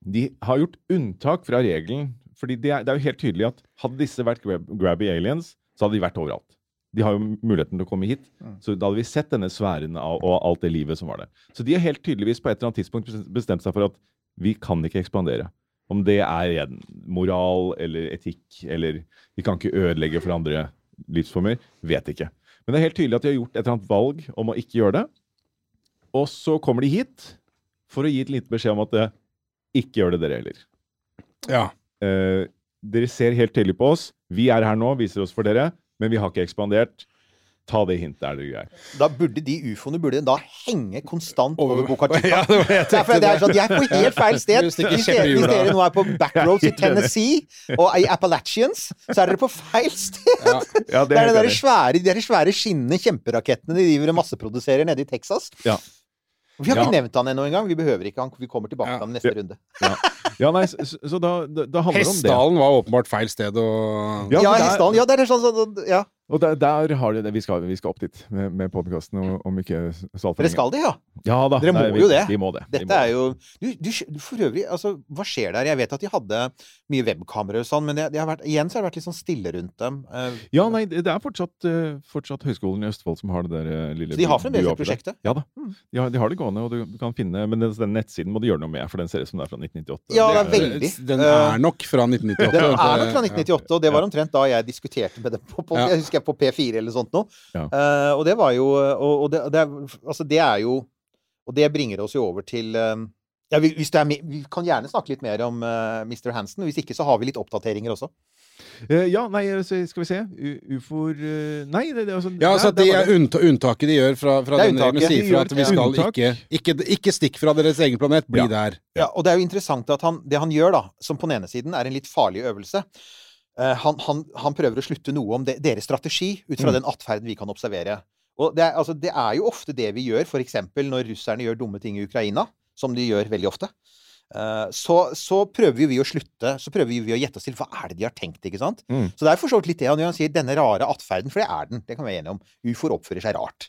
De har gjort unntak fra regelen. fordi det er, det er jo helt tydelig at hadde disse vært grab, grabby aliens, så hadde de vært overalt. De har jo muligheten til å komme hit. Så da hadde vi sett denne sfæren av, og alt det livet som var der. Så de har helt tydeligvis på et eller annet tidspunkt bestemt seg for at vi kan ikke ekspandere. Om det er moral eller etikk eller Vi kan ikke ødelegge for andre livsformer. Vet ikke. Men det er helt tydelig at de har gjort et eller annet valg om å ikke gjøre det. Og så kommer de hit for å gi et lite beskjed om at eh, ikke gjør det dere heller. Ja. Eh, dere ser helt tydelig på oss. Vi er her nå, viser oss for dere, men vi har ikke ekspandert. Ta det hintet er det greier. Da burde de ufoene burde da henge konstant over Boca Ja, det var det jeg Det er, tenkte. det er sånn, de er på helt feil sted. Hvis dere, hvis dere nå er på backroads i Tennessee og i Appalachians, så er dere på feil sted. Ja. Ja, Det er de der svære, de svære skinnende kjemperakettene de driver og masseproduserer nede i Texas. Ja. Vi har ikke Ja. nevnt han ennå engang. Vi behøver ikke han. Vi kommer tilbake til han i neste Ja. runde. Ja, nei, så, så da, da, da handler det om det. Hessdalen var åpenbart feil sted å Ja, Ja, det er- Hessdalen. Ja, det er sånn, sånn ja. Og der, der har de det. Vi skal, vi skal opp dit med, med podkasten, om- ikke så altfor Dere skal det, ja? Ja da. Dere må nei, vi, jo det. Vi må det. vi Dette må er jo du, du, For øvrig, altså, hva skjer der? Jeg vet at de hadde mye webkameraer og sånn, men det, det har vært, igjen så har det vært litt sånn stille rundt dem. Eh, Ja, nei, det er fortsatt, eh, fortsatt Høgskolen i Østfold som har det der eh, lille Så de har fremdeles prosjektet? Ja da. Mm. De har, de har det gående, og du, du kan finne Men den, den nettsiden må du gjøre noe med, for den ser ut som det er fra 1998. Ja, det er veldig. Den er nok fra 1998. Den er nok fra 1998, og det var omtrent da jeg diskuterte med dem på, på Ja. jeg husker jeg på P4 eller sånt noe. Ja. Uh, og det var jo Og, og det, det, er, altså det er jo Og det bringer oss jo over til eh, ja, vi- hvis er med, Vi kan gjerne snakke litt mer om uh, Mr. Hansen. Hvis ikke så har vi litt oppdateringer også. Uh, ja, nei, skal vi se. Ufoer uh, Nei, det, det, altså, Ja, altså det er unnta unntaket de gjør fra, fra Det er den regelen, sier fra at vi skal ikke, ikke Ikke stikk fra deres egen planet, bli Ja. der. Ja, og det er jo interessant at han, det han gjør, da, som på den ene siden er en litt farlig øvelse eh, han, han, han prøver å slutte noe om de, deres strategi ut fra Mm. den atferden vi kan observere. Og det er, altså, det er jo ofte det vi gjør, f.eks. når russerne gjør dumme ting i Ukraina, som de gjør veldig ofte. Eh, så, så prøver vi å slutte Så prøver vi å gjette oss til hva er det de har tenkt. ikke sant? Mm. Så det er for så vidt litt det han gjør. Han sier denne rare atferden, for det er den. Det kan vi være enige om. Ufoer oppfører seg rart.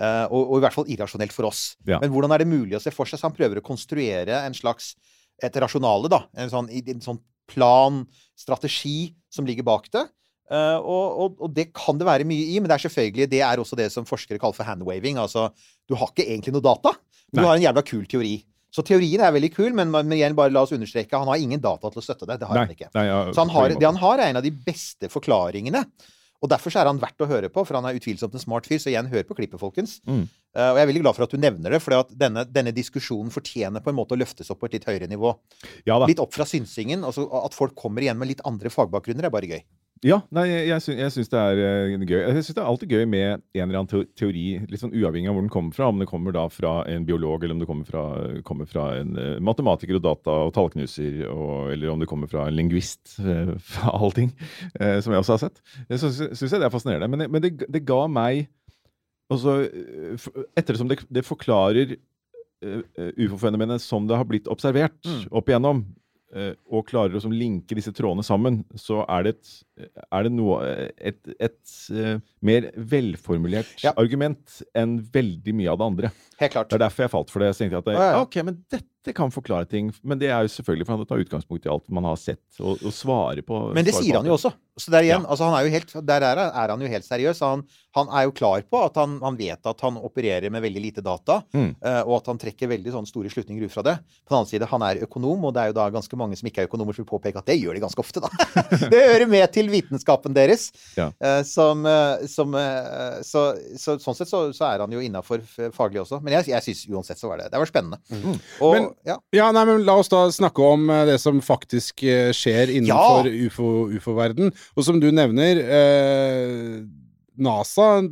Eh, og, og i hvert fall irrasjonelt for oss. Ja. Men hvordan er det mulig å se for seg? Så han prøver å konstruere en slags et rasjonale, da. En sånn, en sånn plan, strategi, som ligger bak det. Eh, og, og, og det kan det være mye i, men det er selvfølgelig Det er også det som forskere kaller for handwaving. Altså, du har ikke egentlig noe data. men Du har en jævla kul teori. Så teorien er veldig kul, men, men igjen, bare la oss understreke han har ingen data til å støtte det. Det har han ikke. nei, ja, Så han har, det han har, er en av de beste forklaringene. Og derfor så er han verdt å høre på, for han er utvilsomt en smart fyr. Så igjen, hør på klippet, folkens. Mm. Uh, og jeg er veldig glad for at du nevner det, for denne, denne diskusjonen fortjener på en måte å løftes opp på et litt høyere nivå. Ja. Litt opp fra synsingen. Altså at folk kommer igjen med litt andre fagbakgrunner, er bare gøy. Ja, nei, jeg, sy syns, det er uh, gøy. Jeg syns det er alltid gøy med en eller annen teori, litt sånn uavhengig av hvor den kommer fra. Om det kommer da fra en biolog, eller om det kommer fra, kommer fra en uh, matematiker og data og tallknuser, og, eller om det kommer fra en lingvist, uh, fra allting, som jeg også har sett. Så syns jeg det er fascinerende. Men, men det, det ga meg også, Ettersom det, det forklarer ufo-fenomenet som det har blitt observert Mm. opp igjennom, og klarer å liksom linke disse trådene sammen, så er det et, er det noe, et, et eh, mer velformulert Ja. argument enn veldig mye av det andre. Helt klart. Det er derfor jeg falt for det. Så tenkte jeg at det, Ja, ja. ok, men dette kan forklare ting. Men det er jo selvfølgelig for han tar utgangspunkt i alt man har sett, og, og svare på Men det sier han jo også. Så der igjen, Ja. altså han er jo helt, der er, er han jo helt seriøs. Han, han er jo klar på at han, han vet at han opererer med veldig lite data, Mm. eh, og at han trekker veldig sånn store slutninger ut fra det. På den annen side, han er økonom, og det er jo da ganske mange som ikke er økonomer, som vil påpeke at det gjør de ganske ofte, da. det hører med til vitenskapen deres. Ja. Eh, som, eh, som eh, så, så, sånn sett så, så er han jo innafor faglig også. Men jeg, jeg syns uansett så var det Det var spennende. Og, Men- ja. Ja, nei, men La oss da snakke om det som faktisk skjer innenfor ufo- ufo-verden. og som du nevner eh, NASA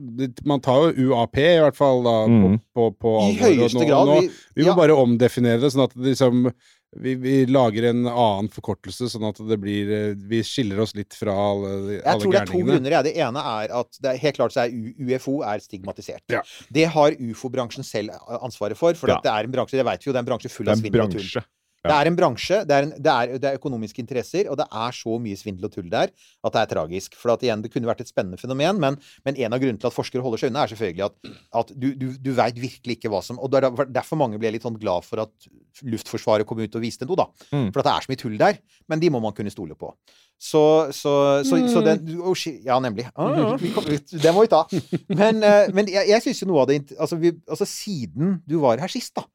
Man tar jo UAP, i hvert fall, da, mm. på, på, på I høyeste grad. Nå, vi, vi må ja. bare omdefinere det, sånn at det liksom vi, vi lager en annen forkortelse, sånn at det blir eh, Vi skiller oss litt fra alle, gærningene. Jeg tror det er to grunner. Ja. Det ene er at det er helt klart så er UFO er stigmatisert. Ja. Det har ufo-bransjen selv ansvaret for. For Ja. det er en bransje det vet vi jo, det er en bransje full av svindel og tull. bransje. Det er en bransje, det er, en, det, er, det er økonomiske interesser, og det er så mye svindel og tull der at det er tragisk. For at igjen, det kunne vært et spennende fenomen, men, men en av grunnene til at forskere holder seg unna, er selvfølgelig at, at du, du, du veit virkelig ikke hva som Og er derfor mange ble litt sånn glad for at Luftforsvaret kom ut og viste noe, da. Mm. For at det er så mye tull der. Men de må man kunne stole på. Så, så, så, så den oh, Ja, nemlig. Ah, kom, det må vi ta. Men, eh, men jeg, jeg syns jo noe av det altså, vi, altså Siden du var her sist, da,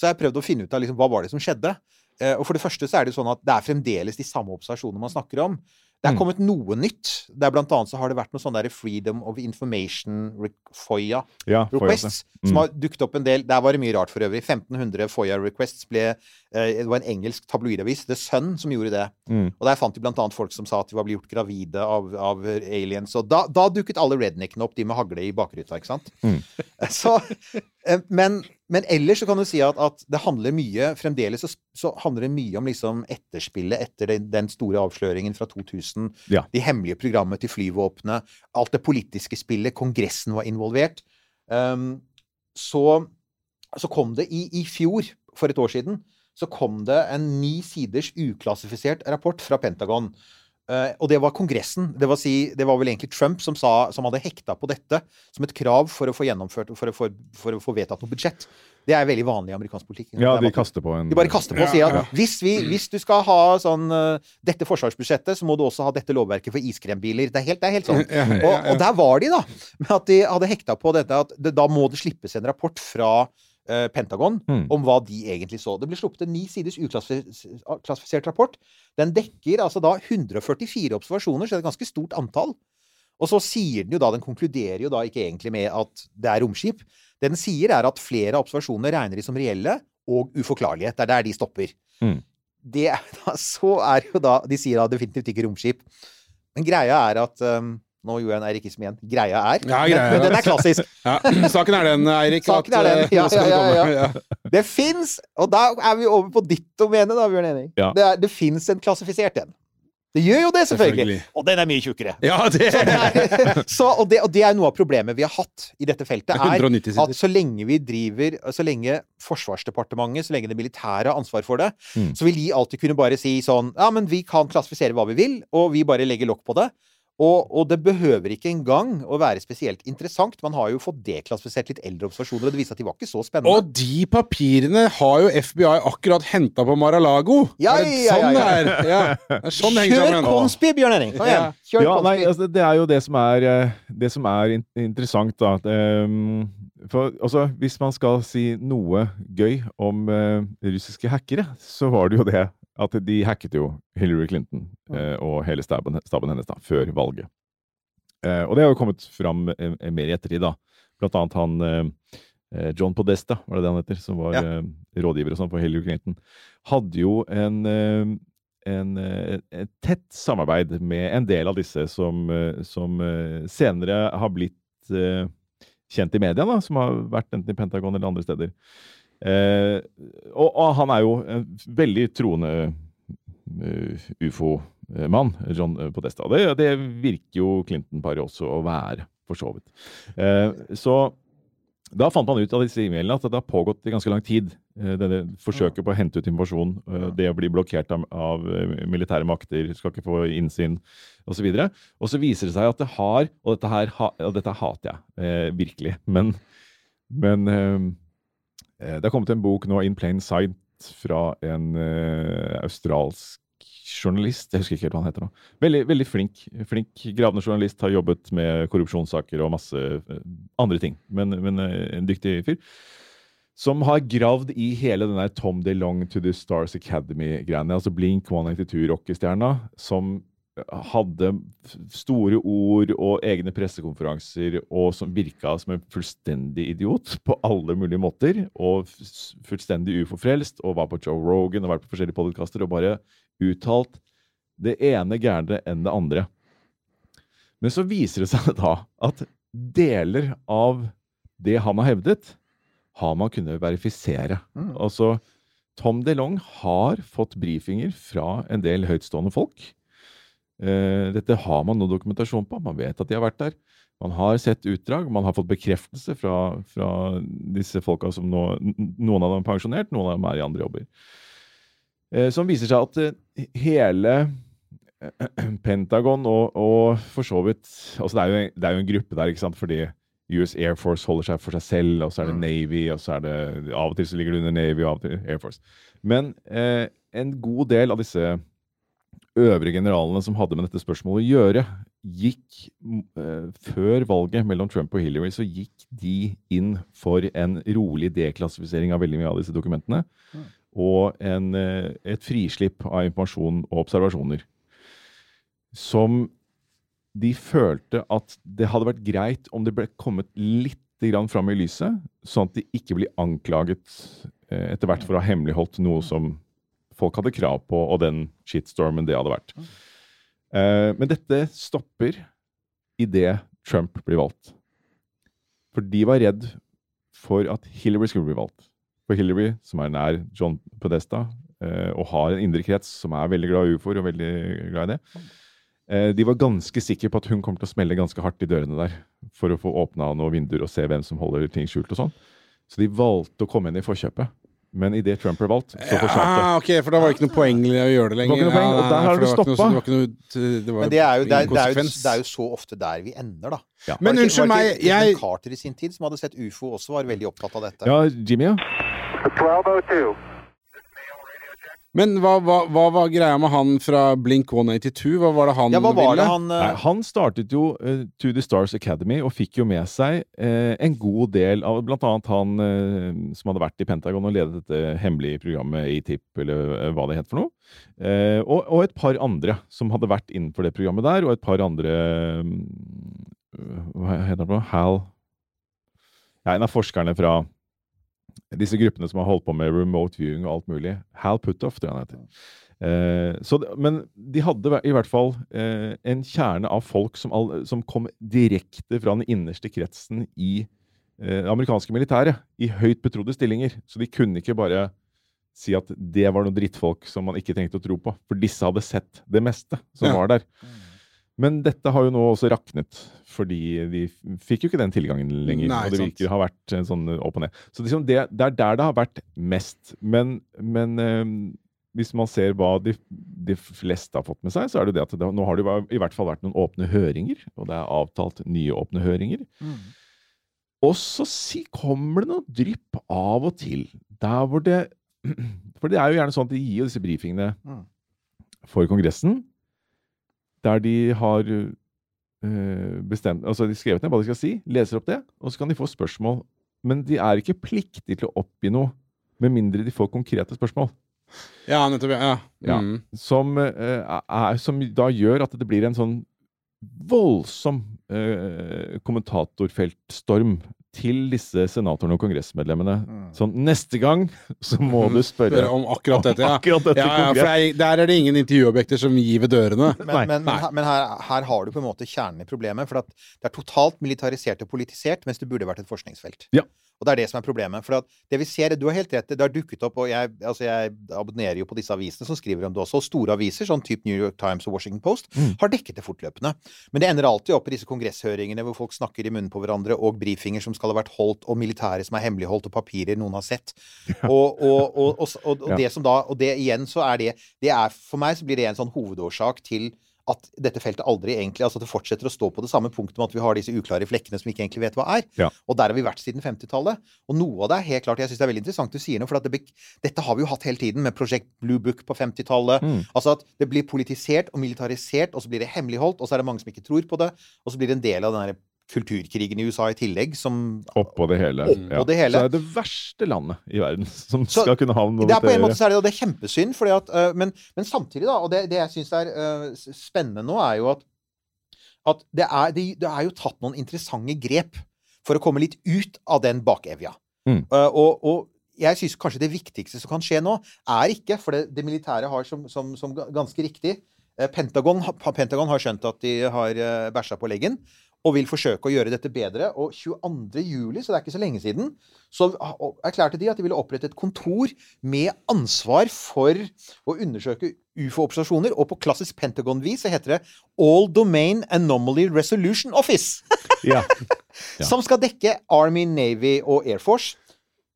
så har jeg prøvd å finne ut av liksom, hva var det som skjedde. Eh, og for det første så er det jo sånn at det er fremdeles de samme observasjonene man snakker om. Det er Mm. kommet noe nytt. Det er blant annet så har det vært noe sånn der Freedom of Information FOIA Ja, requests. mm. Som har dukket opp en del Der var det mye rart for øvrig. 1500 FOIA requests ble eh, Det var en engelsk tabloidavis, The Sun, som gjorde det. Mm. Og der fant de blant annet folk som sa at de var blitt gjort gravide av, av aliens. Og da, da dukket alle redneckene opp, de med hagle i bakruta, ikke sant? Mm. Så, eh, men, men ellers så kan du si at, at det handler mye Fremdeles så, så handler det mye om liksom etterspillet etter den, den store avsløringen fra 2000. Ja. De hemmelige programmet til flyvåpenet. Alt det politiske spillet. Kongressen var involvert. Um, så, så kom det i, i fjor, for et år siden, så kom det en ni siders uklassifisert rapport fra Pentagon. Eh, og det var Kongressen. Det var, si, det var vel egentlig Trump som, sa, som hadde hekta på dette som et krav for å få gjennomført For å få, for å få vedtatt noe budsjett. Det er veldig vanlig i amerikansk politikk. Ja, de kaster på en de bare kaster på og sier at ja. hvis, vi, hvis du skal ha sånn eh, dette forsvarsbudsjettet, så må du også ha dette lovverket for iskrembiler. Det er helt, det er helt sånn. Ja, ja, Og, og der var de, da. Med at de hadde hekta på dette at det, da må det slippes en rapport fra eh, Pentagon Mm. om hva de egentlig så. Det ble sluppet en ni siders uklassifisert rapport. Den dekker altså da 144 observasjoner, så det er et ganske stort antall. Og så sier den jo da, den konkluderer jo da ikke egentlig med at det er romskip. Det den sier, er at flere av observasjonene regner de som reelle og uforklarlige. Det er der de stopper. Mm. Det er da, så er jo da De sier da definitivt ikke romskip. Men greia er at um, Nå gjorde jeg en Eirik Ism igjen. Greia er. Ja, men, greia men den er klassisk. Ja, saken er den, Eirik. Saken at, er den. eh, Ja, ja, det ja, ja. Det fins Og da er vi over på ditt domene, da, Bjørn. Ja. Det, er- det fins en klassifisert en. Det gjør jo det, selvfølgelig! Selvfølgelig. Og den er mye tjukkere. Ja, det Så er, så, og, det, og det er noe av problemet vi har hatt i dette feltet. Det er 190 sider. at så lenge vi driver Så lenge Forsvarsdepartementet, så lenge det militære har ansvar for det, Mm. så vil de alltid kunne bare si sånn Ja, men vi kan klassifisere hva vi vil, og vi bare legger lokk på det. Og, og det behøver ikke engang å være spesielt interessant. Man har jo fått deklassifisert litt eldre observasjoner, og det viste at de var ikke så spennende. Og de papirene har jo FBI akkurat henta på Mar-a-Lago! Ja, ja, ja, sånn ja, det er? Ja. Det er sånn det henger Kjør konspi, Bjørn Henning! Kom igjen! Kjør Ja, nei, altså, det er jo det som er, eh, det som er interessant, da. ehm, for altså, hvis man skal si noe gøy om eh, russiske hackere, så var det jo det at de hacket jo Hillary Clinton eh, og hele staben, staben hennes da, før valget. Eh, og det har jo kommet fram eh, mer i ettertid, da. Blant annet han eh, eh, John Podesta, var det det han heter, som var Ja. eh, rådgiver og sånn for Hillary Clinton, hadde jo en en, et tett samarbeid med en del av disse som, som senere har blitt kjent i media, da, som har vært enten i Pentagon eller andre steder. Eh, og, og han er jo en veldig troende uh, ufo-mann, John Podesta. Det, det virker jo Clinton-paret også å være, for så vidt. Eh, så da fant man ut av disse e-mailene at det har pågått i ganske lang tid. eh, Denne forsøket på å hente ut informasjon, eh, det å bli blokkert av, av militære makter, skal ikke få innsyn osv. Og, så og så viser det seg at det har Og dette, her, og dette hater jeg eh, virkelig, men, men det har kommet en bok nå, In Plain Sight, fra en eh, australsk journalist. Jeg husker ikke helt hva han heter nå. Veldig, veldig flink, flink gravende journalist. Har jobbet med korrupsjonssaker og masse eh, andre ting. Men, men eh, en dyktig fyr. Som har gravd i hele den der Tom DeLong to the Stars Academy-greiene. Altså Blink 182-rockestjerna. Som hadde store ord og egne pressekonferanser, og som virka som en fullstendig idiot på alle mulige måter. Og fullstendig ufo-frelst, og var på Joe Rogan og vært på forskjellige podkaster og bare uttalt det ene gærnere enn det andre. Men så viser det seg da at deler av det han har hevdet, har man kunnet verifisere. Mm. Altså, Tom DeLong har fått brifinger fra en del høytstående folk. Eh, dette har man noe dokumentasjon på. Man vet at de har vært der. Man har sett utdrag. Man har fått bekreftelse fra, fra disse folka som nå Noen av dem er pensjonert, noen av dem er i andre jobber. Eh, som viser seg at eh, hele Pentagon og, og for så vidt altså det, er jo, det er jo en gruppe der, ikke sant, fordi US Air Force holder seg for seg selv, og så er det Navy, og så er det Av og til så ligger det under Navy, og av og til Air Force. Men eh, en god del av disse øvrige generalene som hadde med dette spørsmålet å gjøre, gikk eh, Før valget mellom Trump og Hillary, så gikk de inn for en rolig deklassifisering av veldig mye av disse dokumentene. Og en, eh, et frislipp av informasjon og observasjoner. Som de følte at det hadde vært greit om det ble kommet litt grann fram i lyset, sånn at de ikke blir anklaget eh, etter hvert for å ha hemmeligholdt noe som folk hadde krav på, og den shitstormen det hadde vært. Eh, men dette stopper idet Trump blir valgt. For de var redd for at Hillary skulle bli valgt. For Hillary, som er nær John Podesta, eh, og har en indre krets som er veldig glad i ufoer og veldig glad i det, eh, de var ganske sikre på at hun kommer til å smelle ganske hardt i dørene der for å få åpna noen vinduer og se hvem som holder ting skjult og sånn. Så de valgte å komme inn i forkjøpet. Men idet Trump ble valgt, så forsvant det. Ja, ok, for da var det ikke noe poeng i å gjøre det lenger. Det var ikke noe poeng, og der har du stoppa. Men det er, jo, det, er, det, er jo, det er jo så ofte der vi ender, da. Ja. Men ikke- unnskyld meg, jeg Carter i sin tid, som hadde sett ufo, også var veldig opptatt av dette. Ja, Jimmy, ja. 1202. Men hva, hva, hva var greia med han fra Blink 182? Hva var det han Ja, var ville? det han eh, Nei, han startet jo uh, To The Stars Academy og fikk jo med seg uh, en god del av blant annet han som hadde vært i Pentagon og ledet dette hemmelige programmet ATIP, eller hva det het for noe. Eh, og, og et par andre som hadde vært innenfor det programmet der, og et par andre eh, Hva heter for? Hal Ja, en av forskerne fra disse gruppene som har holdt på med remote viewing og alt mulig. Hal Puthoff, tror jeg han heter. Eh, så, men de hadde i hvert fall eh, en kjerne av folk som, all, som kom direkte fra den innerste kretsen i eh, det amerikanske militæret. I høyt betrodde stillinger. Så de kunne ikke bare si at det var noen drittfolk som man ikke trengte å tro på. For disse hadde sett det meste som Ja. var der. Men dette har jo nå også raknet, fordi de fikk jo ikke den tilgangen lenger. Nei, og det sant. virker å ha vært en sånn opp og ned. Så liksom det, det er der det har vært mest. Men, men eh, hvis man ser hva de, de fleste har fått med seg, så er det det at det, nå har det i hvert fall vært noen åpne høringer. Og det er avtalt nye åpne høringer. Og så si, kommer det noe drypp av og til. Der hvor det For det er jo gjerne sånn at de gir jo disse brifingene Mm. for Kongressen, der de har eh, bestemt Altså de skrevet ned hva de skal si, leser opp det, og så kan de få spørsmål. Men de er ikke pliktige til å oppgi noe, med mindre de får konkrete spørsmål. Ja, nettopp. Ja. Ja. Mm. Som, eh, er, som da gjør at det blir en sånn voldsom eh, kommentatorfeltstorm til disse senatorene og kongressmedlemmene. Sånn neste gang så må du spørre Spørre om akkurat dette, ja. akkurat dette Ja, ja, for jeg, er, der er det ingen intervjuobjekter som gir ved dørene. Men, Nei, men, men, her- men her, her har du på en måte kjernen i problemet. For at det er totalt militarisert og politisert, mens det burde vært et forskningsfelt. Ja. Og det er det som er problemet. For at det vi ser, Du har helt rett, det har dukket opp, og jeg, altså jeg abonnerer jo på disse avisene som skriver om det også. Og store aviser, sånn type New York Times og Washington Post, Mm. har dekket det fortløpende. Men det ender alltid opp i disse kongresshøringene hvor folk snakker i munnen på hverandre, og brifinger som skal ha vært holdt, og militære som er hemmeligholdt, og papirer noen har sett. Og, og, og, og, det som da Og det igjen så er det, det er, For meg så blir det en sånn hovedårsak til at dette feltet aldri egentlig Altså at det fortsetter å stå på det samme punktet med at vi har disse uklare flekkene som vi ikke egentlig vet hva er. Ja. Og der har vi vært siden 50-tallet. Og noe av det er helt klart Jeg syns det er veldig interessant du sier noe, for at det, dette har vi jo hatt hele tiden med Project Blue Book på 50-tallet. Mm. Altså at det blir politisert og militarisert, og så blir det hemmeligholdt, og så er det mange som ikke tror på det, og så blir det en del av den kulturkrigen i USA i tillegg, som Oppå det hele. Oppå det hele. Så er det verste landet i verden som Så skal kunne ha noe det er på en måte så er det, og det er kjempesynd, fordi at, uh, men, men samtidig, da, og det, det jeg syns er uh, spennende nå, er jo at, at det, er, det, det er jo tatt noen interessante grep for å komme litt ut av den bakevja. Mm. Uh, og, og jeg syns kanskje det viktigste som kan skje nå, er ikke For det, det militære har som, som, som ganske riktig Pentagon, Pentagon har skjønt at de har bæsja på leggen. Og vil forsøke å gjøre dette bedre. Og 22. juli, så det er ikke så lenge siden, så erklærte de at de ville opprette et kontor med ansvar for å undersøke ufo-observasjoner. Og på klassisk Pentagon-vis så heter det All Domain Anomaly Resolution Office. Ja. Ja. Som skal dekke Army, Navy og Air Force.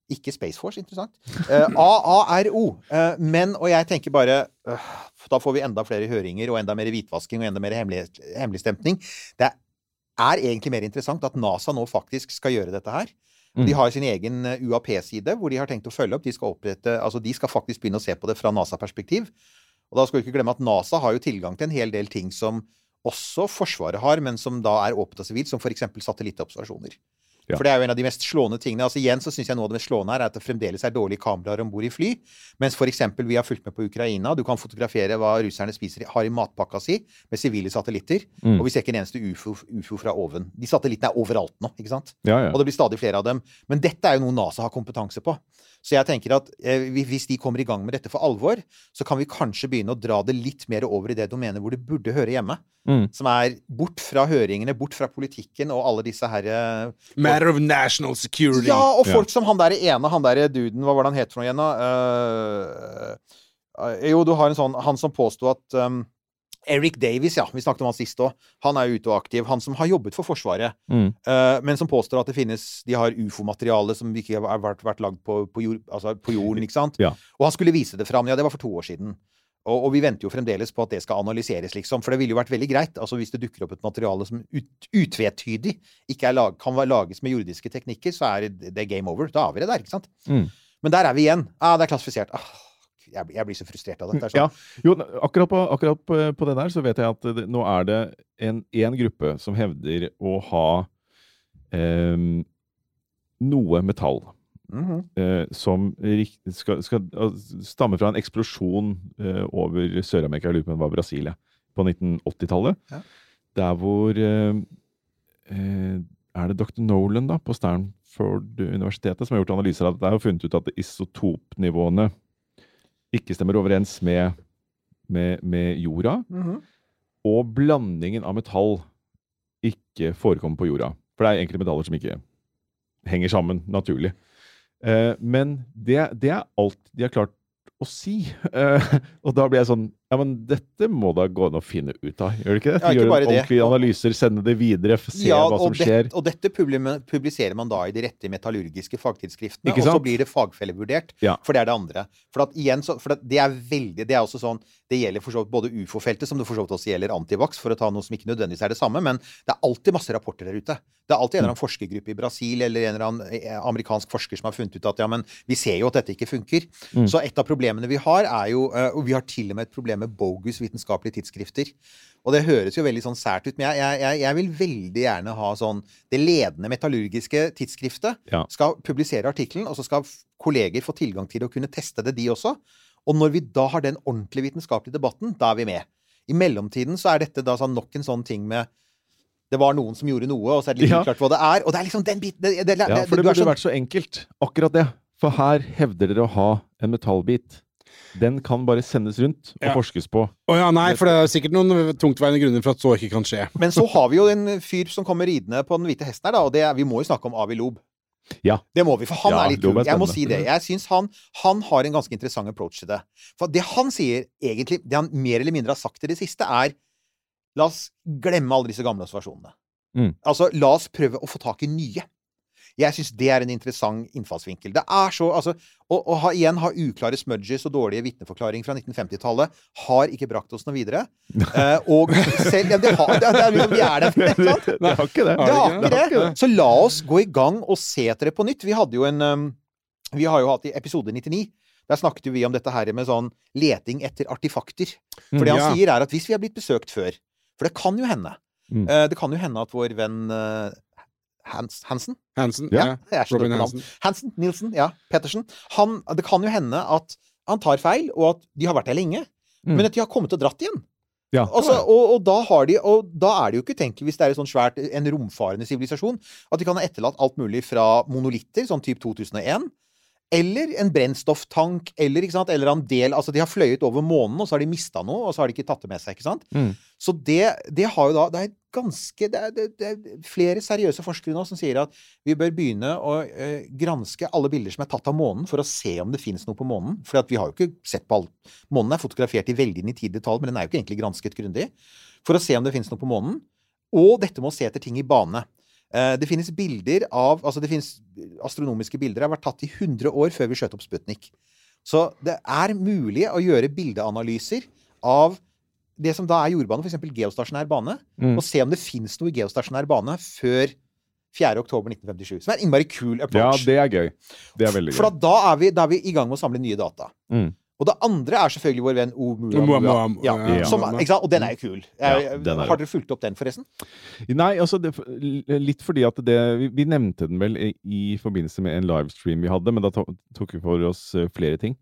Ikke Space Force, interessant. Uh, AARO. Uh, men, og jeg tenker bare uh, Da får vi enda flere høringer og enda mer hvitvasking og enda mer hemmelig, hemmeligstemning. Det er egentlig mer interessant at NASA nå faktisk skal gjøre dette her. Mm. De har sin egen eh, UAP-side hvor de har tenkt å følge opp. De skal, opprette, altså de skal faktisk begynne å se på det fra NASA-perspektiv. Og da skal vi ikke glemme at NASA har jo tilgang til en hel del ting som også Forsvaret har, men som da er åpent og sivilt, som f.eks. satellitobservasjoner. Ja. For det er jo en av de mest slående tingene. altså Igjen så synes jeg noe av det mest slående her er at det fremdeles er dårlige kameraer om bord i fly. Mens f.eks. vi har fulgt med på Ukraina. Du kan fotografere hva russerne spiser, har i matpakka si med sivile satellitter. Mm. Og vi ser ikke en eneste ufo, ufo fra oven. De satellittene er overalt nå, ikke sant? Ja, ja. Og det blir stadig flere av dem. Men dette er jo noe NASA har kompetanse på. Så jeg tenker at eh, hvis de kommer i gang med dette for alvor, så kan vi kanskje begynne å dra det litt mer over i det domenet hvor det burde høre hjemme. Mm. Som er bort fra høringene, bort fra politikken og alle disse herre Matter of national security. Ja, og Ja. folk som han der ene, han der duden, hva var det han het for noe igjen, da? Eh, eh, jo, du har en sånn Han som påsto at um, Eric Davies, ja, vi snakket om han sist òg. Han er ute og aktiv. Han som har jobbet for Forsvaret, Mm. uh, men som påstår at det finnes De har ufo-materiale som ikke har vært, vært lagd på, på, jord, altså på jorden, ikke sant? Ja. Og han skulle vise det fram. Ja, det var for to år siden. Og, og vi venter jo fremdeles på at det skal analyseres, liksom. For det ville jo vært veldig greit. Altså Hvis det dukker opp et materiale som ut, utvetydig ikke er lag, kan lages med jordiske teknikker, så er det, det game over. Da er vi det der, ikke sant? Mm. Men der er vi igjen. Ah, det er klassifisert. Ah, jeg, jeg blir så frustrert av det. det er Ja, sånn. jo, akkurat på, akkurat på, på det der så vet jeg at det, nå er det en, en gruppe som hevder å ha eh, noe metall Mhm. eh, som skal, skal stamme fra en eksplosjon eh, over Sør-Amerika, jeg lurer på om det var Brasil, på 1980-tallet. Ja. Der hvor eh, eh, Er det dr. Nolan da, på Stanford-universitetet som har gjort analyser av dette og funnet ut at isotopnivåene ikke stemmer overens med, med, med jorda, Mhm. og blandingen av metall ikke forekommer på jorda. For det er enkelte metaller som ikke henger sammen naturlig. Eh, men det, det er alt de har klart å si. Eh, og da blir jeg sånn Ja, men dette må da gå an å finne ut av, gjør det ikke det? Ja, ikke Gjøre ordentlige analyser, sende det videre, se se hva som skjer. det, og dette publiserer man da i de rette metallurgiske fagtidsskriftene, og så blir det fagfellevurdert, Ja. for det er det andre. For at igjen, så, for at det er veldig Det er også sånn Det gjelder for så vidt både ufo-feltet, som det for så vidt også gjelder antivax, for å ta noe som ikke nødvendigvis er det samme, men det er alltid masse rapporter der ute. Det er alltid en eller annen forskergruppe i Brasil eller en eller annen eh, amerikansk forsker som har funnet ut at ja, men vi ser jo at dette ikke funker. Mm. Så et av problemene vi har, er jo eh, Og vi har til og med et problem med bogus vitenskapelige tidsskrifter. Og det høres jo veldig sånn sært ut, men jeg, jeg, jeg, vil veldig gjerne ha sånn Det ledende metallurgiske tidsskriftet Ja. skal publisere artikkelen, og så skal kolleger få tilgang til å kunne teste det, de også. Og når vi da har den ordentlige vitenskapelige debatten, da er vi med. I mellomtiden så er dette da sånn nok en sånn ting med det var noen som gjorde noe, og så er det litt Ja. uklart hva det er. Og det er liksom den biten det, det, det, Ja, for det burde sånn- vært så enkelt. Akkurat det. For her hevder dere å ha en metallbit. Den kan bare sendes rundt og Ja. forskes på. Å ja, nei, for det er sikkert noen tungtveiende grunner for at så ikke kan skje. Men så har vi jo en fyr som kommer ridende på den hvite hesten her, da, og det er, vi må jo snakke om Avi Lob. Ja. Det må vi, for han Ja, er litt kul. Jeg må si det. Jeg syns han, han har en ganske interessant approach til det. For det han sier, egentlig, det han mer eller mindre har sagt i det siste, er La oss glemme alle disse gamle observasjonene. Mm. Altså, la oss prøve å få tak i nye. Jeg syns det er en interessant innfallsvinkel. Det er så, altså, Å, å ha, igjen ha uklare smudges og dårlige vitneforklaringer fra 1950-tallet har ikke brakt oss noe videre. Eh, og selv ja, det har, det, det er liksom, Vi er der, ikke sant? Det har ikke det. Det har ikke det. Så la oss gå i gang og se etter det på nytt. Vi hadde jo en um, Vi har jo hatt i episode 99 der snakket vi om dette her med sånn leting etter artifakter. For det han Ja. sier, er at hvis vi har blitt besøkt før For det kan jo hende. Mm. Eh, det kan jo hende at vår venn eh, Hans, Hansen Hansen. Ja. Ja. Robin. Hansen. Hansen, Nilsen, ja, Pettersen. Han, det kan jo hende at han tar feil, og at de har vært der lenge. Mm. Men at de har kommet og dratt igjen. Ja. Altså, og, og, da har de, og da er det jo ikke utenkelig, hvis det er sånn svært, en romfarende sivilisasjon, at de kan ha etterlatt alt mulig fra monolitter, sånn type 2001, eller en brennstofftank, eller, sant, eller en del Altså, de har fløyet over månen, og så har de mista noe, og så har de ikke tatt det med seg, ikke sant? Mm. Så det, det har jo da Det er ganske det er, det, er flere seriøse forskere nå som sier at vi bør begynne å øh, granske alle bilder som er tatt av månen, for å se om det fins noe på månen. For vi har jo ikke sett på alt. Månen er fotografert i veldig nitid detalj, men den er jo ikke egentlig gransket grundig. For å se om det fins noe på månen. Og dette med å se etter ting i bane. Eh, det finnes bilder av Altså, det finnes astronomiske bilder har vært tatt i 100 år før vi skjøt opp Sputnik. Så det er mulig å gjøre bildeanalyser av det som da er jordbane, f.eks. geostasjonær bane, Mm. og se om det fins noe i geostasjonær bane før 4. oktober 1957. Som er en innmari kul Ja, det er gøy. Det er veldig gøy. For da er, vi, da er vi i gang med å samle nye data. Mm. Og det andre er selvfølgelig vår venn. Oumuamua, Ja, ja. som. Og den er jo kul. Ja, er har dere fulgt opp den, forresten? Nei, altså det, litt fordi at det vi, vi nevnte den vel i, i forbindelse med en livestream vi hadde, men da tok vi for oss eh, flere ting.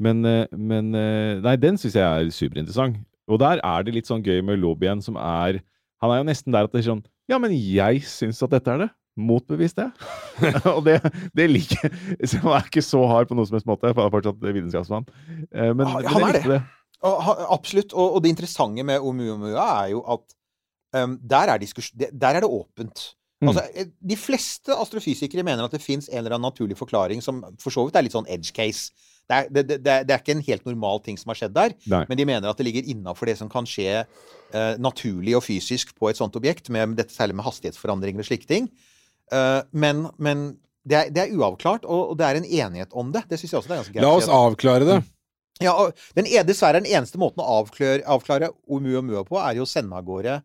Men, eh, men eh, Nei, den syns jeg er superinteressant. Og der er det litt sånn gøy med lobbyen som er Han er jo nesten der at det er sånn Ja, men jeg syns at dette er det. Motbevis det. og det, det liker jeg. Han er ikke så hard på noen som helst måte, for han er fortsatt vitenskapsmann. Eh, Men, Han- men han er det. det. Og, absolutt. Og, og det interessante med Oumuamua er jo at um, der, er der er det åpent. Mm. Altså, eh, de fleste astrofysikere mener at det fins en eller annen naturlig forklaring som for så vidt er litt sånn edge case. Det er, det, det, det er ikke en helt normal ting som har skjedd der, Nei. men de mener at det ligger innafor det som kan skje eh, naturlig og fysisk på et sånt objekt, med dette særlig med hastighetsforandringer og slike ting. Eh, men men det, er, det er uavklart, og, det er en enighet om det. Det syns jeg også det er ganske greit. La oss avklare det. ja, og den er dessverre den eneste måten å avklare, avklare Oumuamua på, er jo å sende av gårde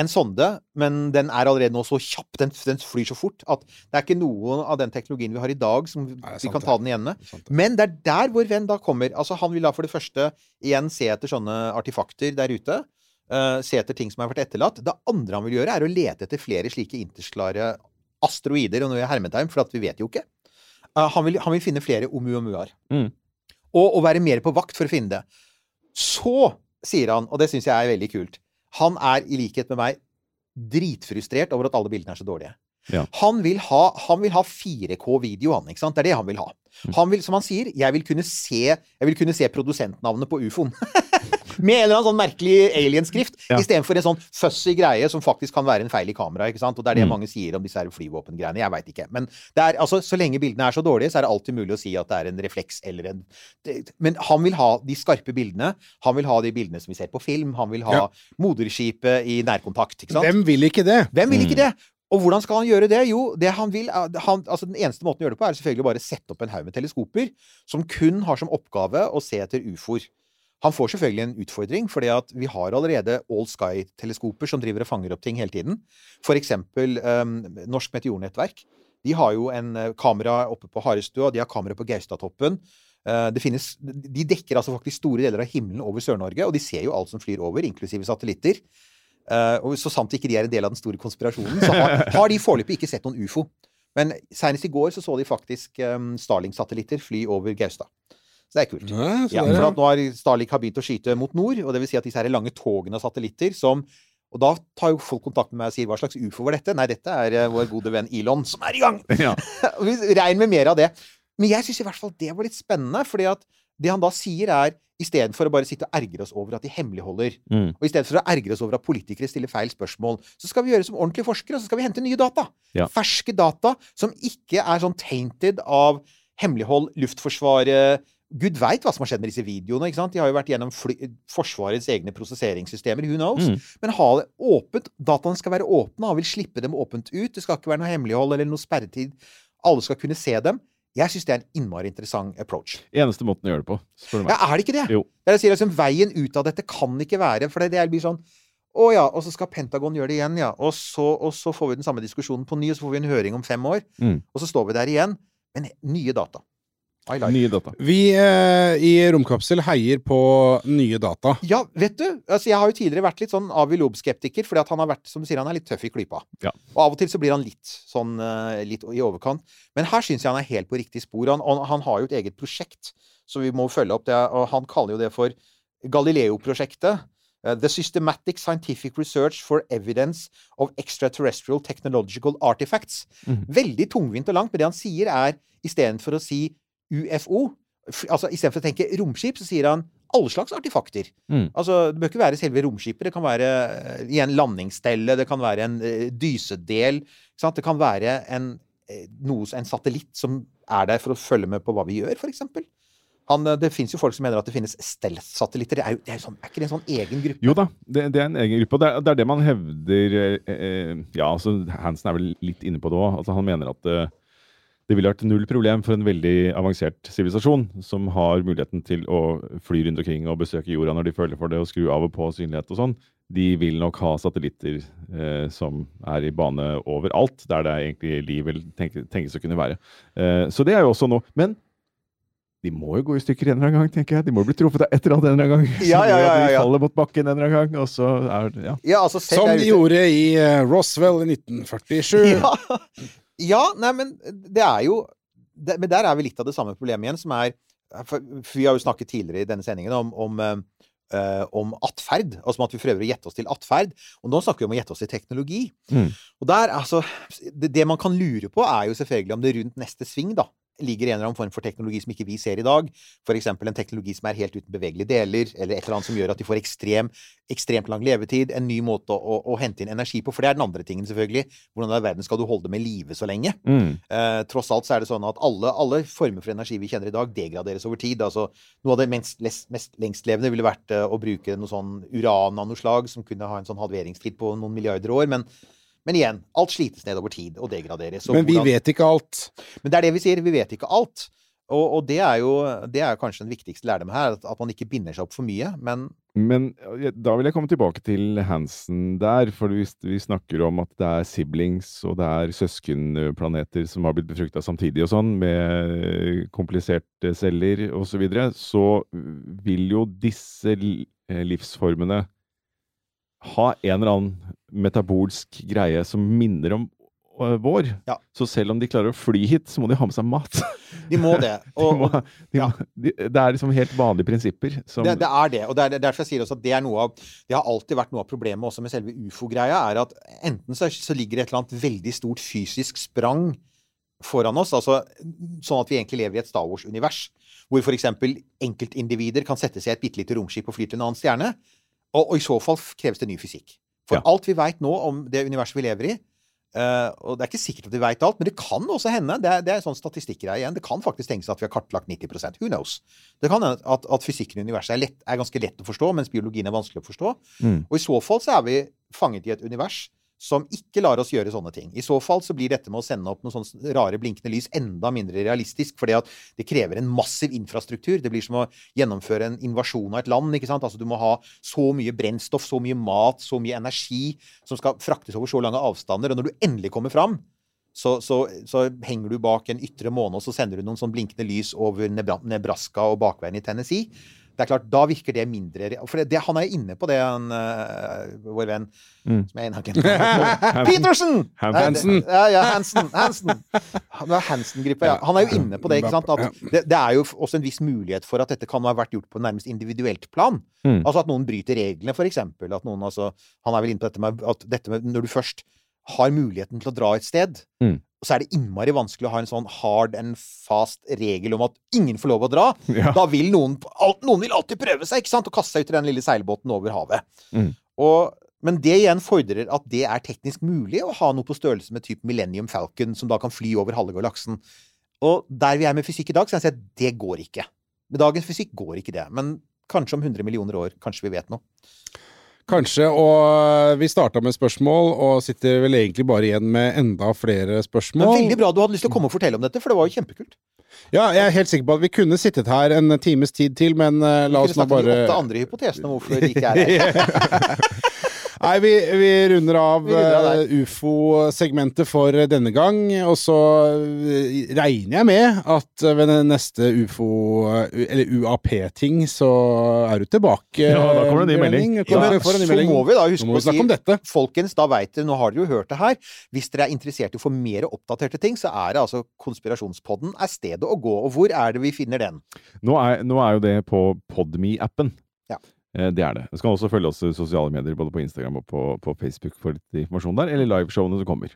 en sonde, men den er allerede nå så kjapp, den, den flyr så fort, at det er ikke noen av den teknologien vi har i dag som er vi sant kan ta den igjen med. Men det er der vår venn da kommer. Altså Han vil da for det første igjen se etter sånne artifakter der ute. Uh, se etter ting som har vært etterlatt. Det andre han vil gjøre, er å lete etter flere slike intersklare asteroider, og nå er jeg hermetegn, for at vi vet jo ikke. Eh, han, vil, han vil finne flere Oumuamuaer. Mm. Og, og være mer på vakt for å finne det. Så sier han, og det syns jeg er veldig kult Han er i likhet med meg dritfrustrert over at alle bildene er så dårlige. Ja. Han vil ha, ha 4K-video, han. ikke sant? Det er det han vil ha. Mm. Han vil, som han sier, jeg vil kunne se, jeg vil kunne se produsentnavnet på ufoen. Med en eller annen sånn merkelig alienskrift, Ja. istedenfor en sånn fussy greie som faktisk kan være en feil i kamera. ikke sant? Og det er det Mm. mange sier om disse her flyvåpengreiene. Jeg veit ikke. Men det er, altså, så lenge bildene er så dårlige, så er det alltid mulig å si at det er en refleks eller en Men han vil ha de skarpe bildene. Han vil ha de bildene som vi ser på film. Han vil ha Ja. moderskipet i nærkontakt. ikke sant? Hvem vil ikke det? Hvem vil ikke Mm. det? Og hvordan skal han gjøre det? Jo, det han vil, han, altså den eneste måten å gjøre det på, er selvfølgelig å bare sette opp en haug med teleskoper som kun har som oppgave å se etter ufoer. Han får selvfølgelig en utfordring, fordi at vi har allerede All Sky-teleskoper som driver og fanger opp ting hele tiden. For eksempel um, Norsk Meteornettverk. De har jo en eh, kamera oppe på Harestua, de har kamera på Gaustatoppen. Det finnes, de dekker altså faktisk store deler av himmelen over Sør-Norge, og de ser jo alt som flyr over, inklusive satellitter. Eh, og så sant ikke de er en del av den store konspirasjonen, så har, har de foreløpig ikke sett noen ufo. Men senest i går så så de faktisk um, Starlink-satellitter fly over Gaustad. Så det er kult. Nei, Ja, for at nå har Starlink har begynt å skyte mot nord, og det vil si at disse her lange togene av satellitter som Og da tar jo folk kontakt med meg og sier hva slags ufo var dette? Nei, dette er eh, vår gode venn Elon som er i gang! Ja. Regn med mer av det. Men jeg syns i hvert fall det var litt spennende, fordi at det han da sier er Istedenfor å bare sitte og ergre oss over at de hemmeligholder, Mm. og i stedet for å ergre oss over at politikere stiller feil spørsmål, så skal vi gjøre som ordentlige forskere, og så skal vi hente nye data. Ja. Ferske data som ikke er sånn tainted av hemmelighold, Luftforsvaret Gud veit hva som har skjedd med disse videoene. ikke sant? De har jo vært gjennom Forsvarets egne prosesseringssystemer. Who knows? Mm. Men ha det åpent. Dataene skal være åpne. Han vil slippe dem åpent ut. Det skal ikke være noe hemmelighold eller noe sperretid. Alle skal kunne se dem. Jeg syns det er en innmari interessant approach. Eneste måten å gjøre det på, spør du meg. Ja, er det ikke det? Jo. Det sier liksom, Veien ut av dette kan ikke være For det, det blir sånn Å ja, og så skal Pentagon gjøre det igjen, ja. Og så, og så får vi den samme diskusjonen på ny, og så får vi en høring om fem år. Mm. Og så står vi der igjen. Men nye data. I like. Nye data. Vi eh, i Romkapsel heier på nye data. Ja, vet du. Altså, jeg har jo tidligere vært litt sånn avi-lob-skeptiker, fordi at han har vært, som du sier, han er litt tøff i klypa. Ja. Og av og til så blir han litt sånn eh, litt i overkant. Men her syns jeg han er helt på riktig spor. Han, han, han har jo et eget prosjekt, så vi må følge opp det. Og han kaller jo det for Galileo-prosjektet. Eh, The Systematic Scientific Research for Evidence of Extraterrestrial Technological Artifacts. Mm. Veldig tungvint og langt, men det han sier er istedenfor å si UFO, altså istedenfor å tenke romskip, så sier han alle slags artefakter. Mm. Altså, Det bør ikke være selve romskipet. Det kan være i igjen landingsstelle, det kan være en eh, dysedel. Det kan være en, eh, noe, en satellitt som er der for å følge med på hva vi gjør, f.eks. Han, eh, det fins jo folk som mener at det finnes stealth-satellitter. Det er, jo, det er, sånn, er ikke det en sånn egen gruppe? Jo da, det, det er en egen gruppe. Og det er, det er det man hevder eh, eh, Ja, altså Hansen er vel litt inne på det òg. Altså, han mener at eh, det ville vært null problem for en veldig avansert sivilisasjon som har muligheten til å fly rundt omkring og besøke jorda når de føler for det, og skru av og på synlighet og sånn. De vil nok ha satellitter eh, som er i bane overalt, der det egentlig liv vil tenke, tenkes å kunne være. Eh, så det er jo også noe. Men de må jo gå i stykker en eller annen gang, tenker jeg. De må bli truffet av et eller annet en eller annen gang. Ja, ja, ja, De ja. faller mot bakken en eller annen gang, og så er Ja. Ja, altså, Som de ute- gjorde i eh, Roswell i 1947. Ja. Ja, nei, men det er jo det, Men der er vi litt av det samme problemet igjen, som er for, for Vi har jo snakket tidligere i denne sendingen om, om, eh, om atferd. Altså om at vi prøver å gjette oss til atferd. Og nå snakker vi om å gjette oss til teknologi. Mm. Og der, altså det, det man kan lure på, er jo selvfølgelig om det rundt neste sving, da ligger en eller annen form for teknologi som ikke vi ser i dag. F.eks. en teknologi som er helt uten bevegelige deler, eller et eller annet som gjør at de får ekstrem, ekstremt lang levetid. En ny måte å, å, å hente inn energi på. For det er den andre tingen, selvfølgelig. Hvordan i verden skal du holde det med live så lenge? Mm. Eh, tross alt så er det sånn at alle, alle former for energi vi kjenner i dag, degraderes over tid. Altså, noe av det mest, mest lengstlevende ville vært eh, å bruke noe sånn uran av noe slag, som kunne ha en sånn halveringstid på noen milliarder år. Men, men igjen, alt slites ned over tid og degraderes. Og Men vi hvordan- vet ikke alt. men det er det vi sier, vi vet ikke alt. Og, og det er jo det er kanskje den viktigste lærdommen her, at, at man ikke binder seg opp for mye. Men Men da vil jeg komme tilbake til Hansen der, for vi, vi snakker om at det er siblings og det er søskenplaneter som har blitt befrukta samtidig og sånn, med kompliserte celler osv., så, videre, så vil jo disse eh, livsformene ha en eller annen metabolsk greie som minner om øh, vår. Ja. Så selv om de klarer å fly hit, så må de ha med seg mat. de må det. De må, de ja. må, de, det er liksom helt vanlige prinsipper. Som, det, det er det. Og det er derfor jeg sier også at det er noe av Det har alltid vært noe av problemet også med selve ufo-greia, er at enten så, så ligger det et eller annet veldig stort fysisk sprang foran oss. Altså, sånn at vi egentlig lever i et Star Wars-univers. Hvor f.eks. enkeltindivider kan sette seg i et bitte lite romskip og fly til en annen stjerne. Og, og i så fall kreves det ny fysikk. For Ja. alt vi veit nå om det universet vi lever i Uh, Og det er ikke sikkert at vi veit alt, men det kan også hende Det er, det er sånn statistikkgreie igjen. Det kan faktisk tenkes at vi har kartlagt 90% Who knows? Det kan hende at, at fysikken i universet er, lett, er ganske lett å forstå, mens biologien er vanskelig å forstå. Mm. Og i så fall så er vi fanget i et univers som ikke lar oss gjøre sånne ting. I så fall så blir dette med å sende opp noen sånne rare blinkende lys enda mindre realistisk, fordi at det krever en massiv infrastruktur. Det blir som å gjennomføre en invasjon av et land. ikke sant? Altså Du må ha så mye brennstoff, så mye mat, så mye energi som skal fraktes over så lange avstander. Og når du endelig kommer fram, så, så, så henger du bak en ytre måne, og så sender du noen sånn blinkende lys over Nebraska og bakveien i Tennessee. Det er klart, Da virker det mindre For det, det, han er jo inne på det, han, uh, vår venn Mm. som jeg ennå kjenner. Petersen! Hansen. Ja, ja, Hansen. Hansen. Han er Hansen-gruppa, ja. Han er jo inne på det. ikke sant? At det, det er jo også en viss mulighet for at dette kan ha vært gjort på nærmest individuelt plan. Mm. Altså at noen bryter reglene, for eksempel. At noen, altså, han er vel inne på dette med at dette med når du først har muligheten til å dra et sted, Mm. så er det innmari vanskelig å ha en sånn hard and fast regel om at ingen får lov å dra. Ja. Da vil noen Noen vil alltid prøve seg, ikke sant? Og kaste seg ut i den lille seilbåten over havet. Mm. Og, men det igjen fordrer at det er teknisk mulig å ha noe på størrelse med type Millennium Falcon, som da kan fly over halve galaksen. Og der vi er med fysikk i dag, så kan jeg si at det går ikke. Med dagens fysikk går ikke det. Men kanskje om 100 millioner år, kanskje vi vet noe. Kanskje, og vi starta med spørsmål, og sitter vel egentlig bare igjen med enda flere Men spørsmål. veldig bra du hadde lyst til å komme og fortelle om dette, for det var jo kjempekult. Ja, jeg er helt sikker på at vi kunne sittet her en times tid til, men eh, la Vi kunne snakket om de åtte andre hypotesene om hvorfor de ikke er her. Nei, vi, vi runder av, av eh, ufo-segmentet for denne gang. Og så eh, regner jeg med at ved den neste ufo, eh, eller UAP-ting, så er du tilbake. Ja, da kommer det en ny melding. Ja, men så må vi da huske må vi å si dette. Folkens, da veit dere, nå har dere jo hørt det her. Hvis dere er interessert i å få mer oppdaterte ting, så er det altså Konspirasjonspodden er stedet å gå. Og hvor er det vi finner den? Nå er, nå er jo det på Podme-appen. Ja. Eh, Det er det. Du skal også følge oss i sosiale medier, både på Instagram og på, på Facebook for litt informasjon der, eller liveshowene som kommer.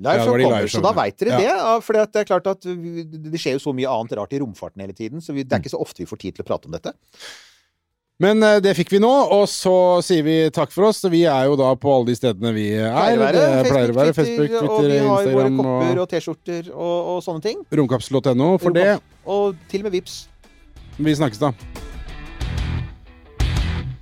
Live Ja, var de kommer, live så da veit dere Ja. det. Ja, for det er klart at det skjer jo så mye annet rart i romfarten hele tiden, så vi, det er ikke så ofte vi får tid til å prate om dette. Men eh, det fikk vi nå, og så sier vi takk for oss. Vi er jo da på alle de stedene vi er. Pleier være det pleier å være Facebook, Twitter, og vi har våre kopper og T-skjorter og, og sånne ting. romkapsel.no for det. Og til og med Vips. Vi snakkes da.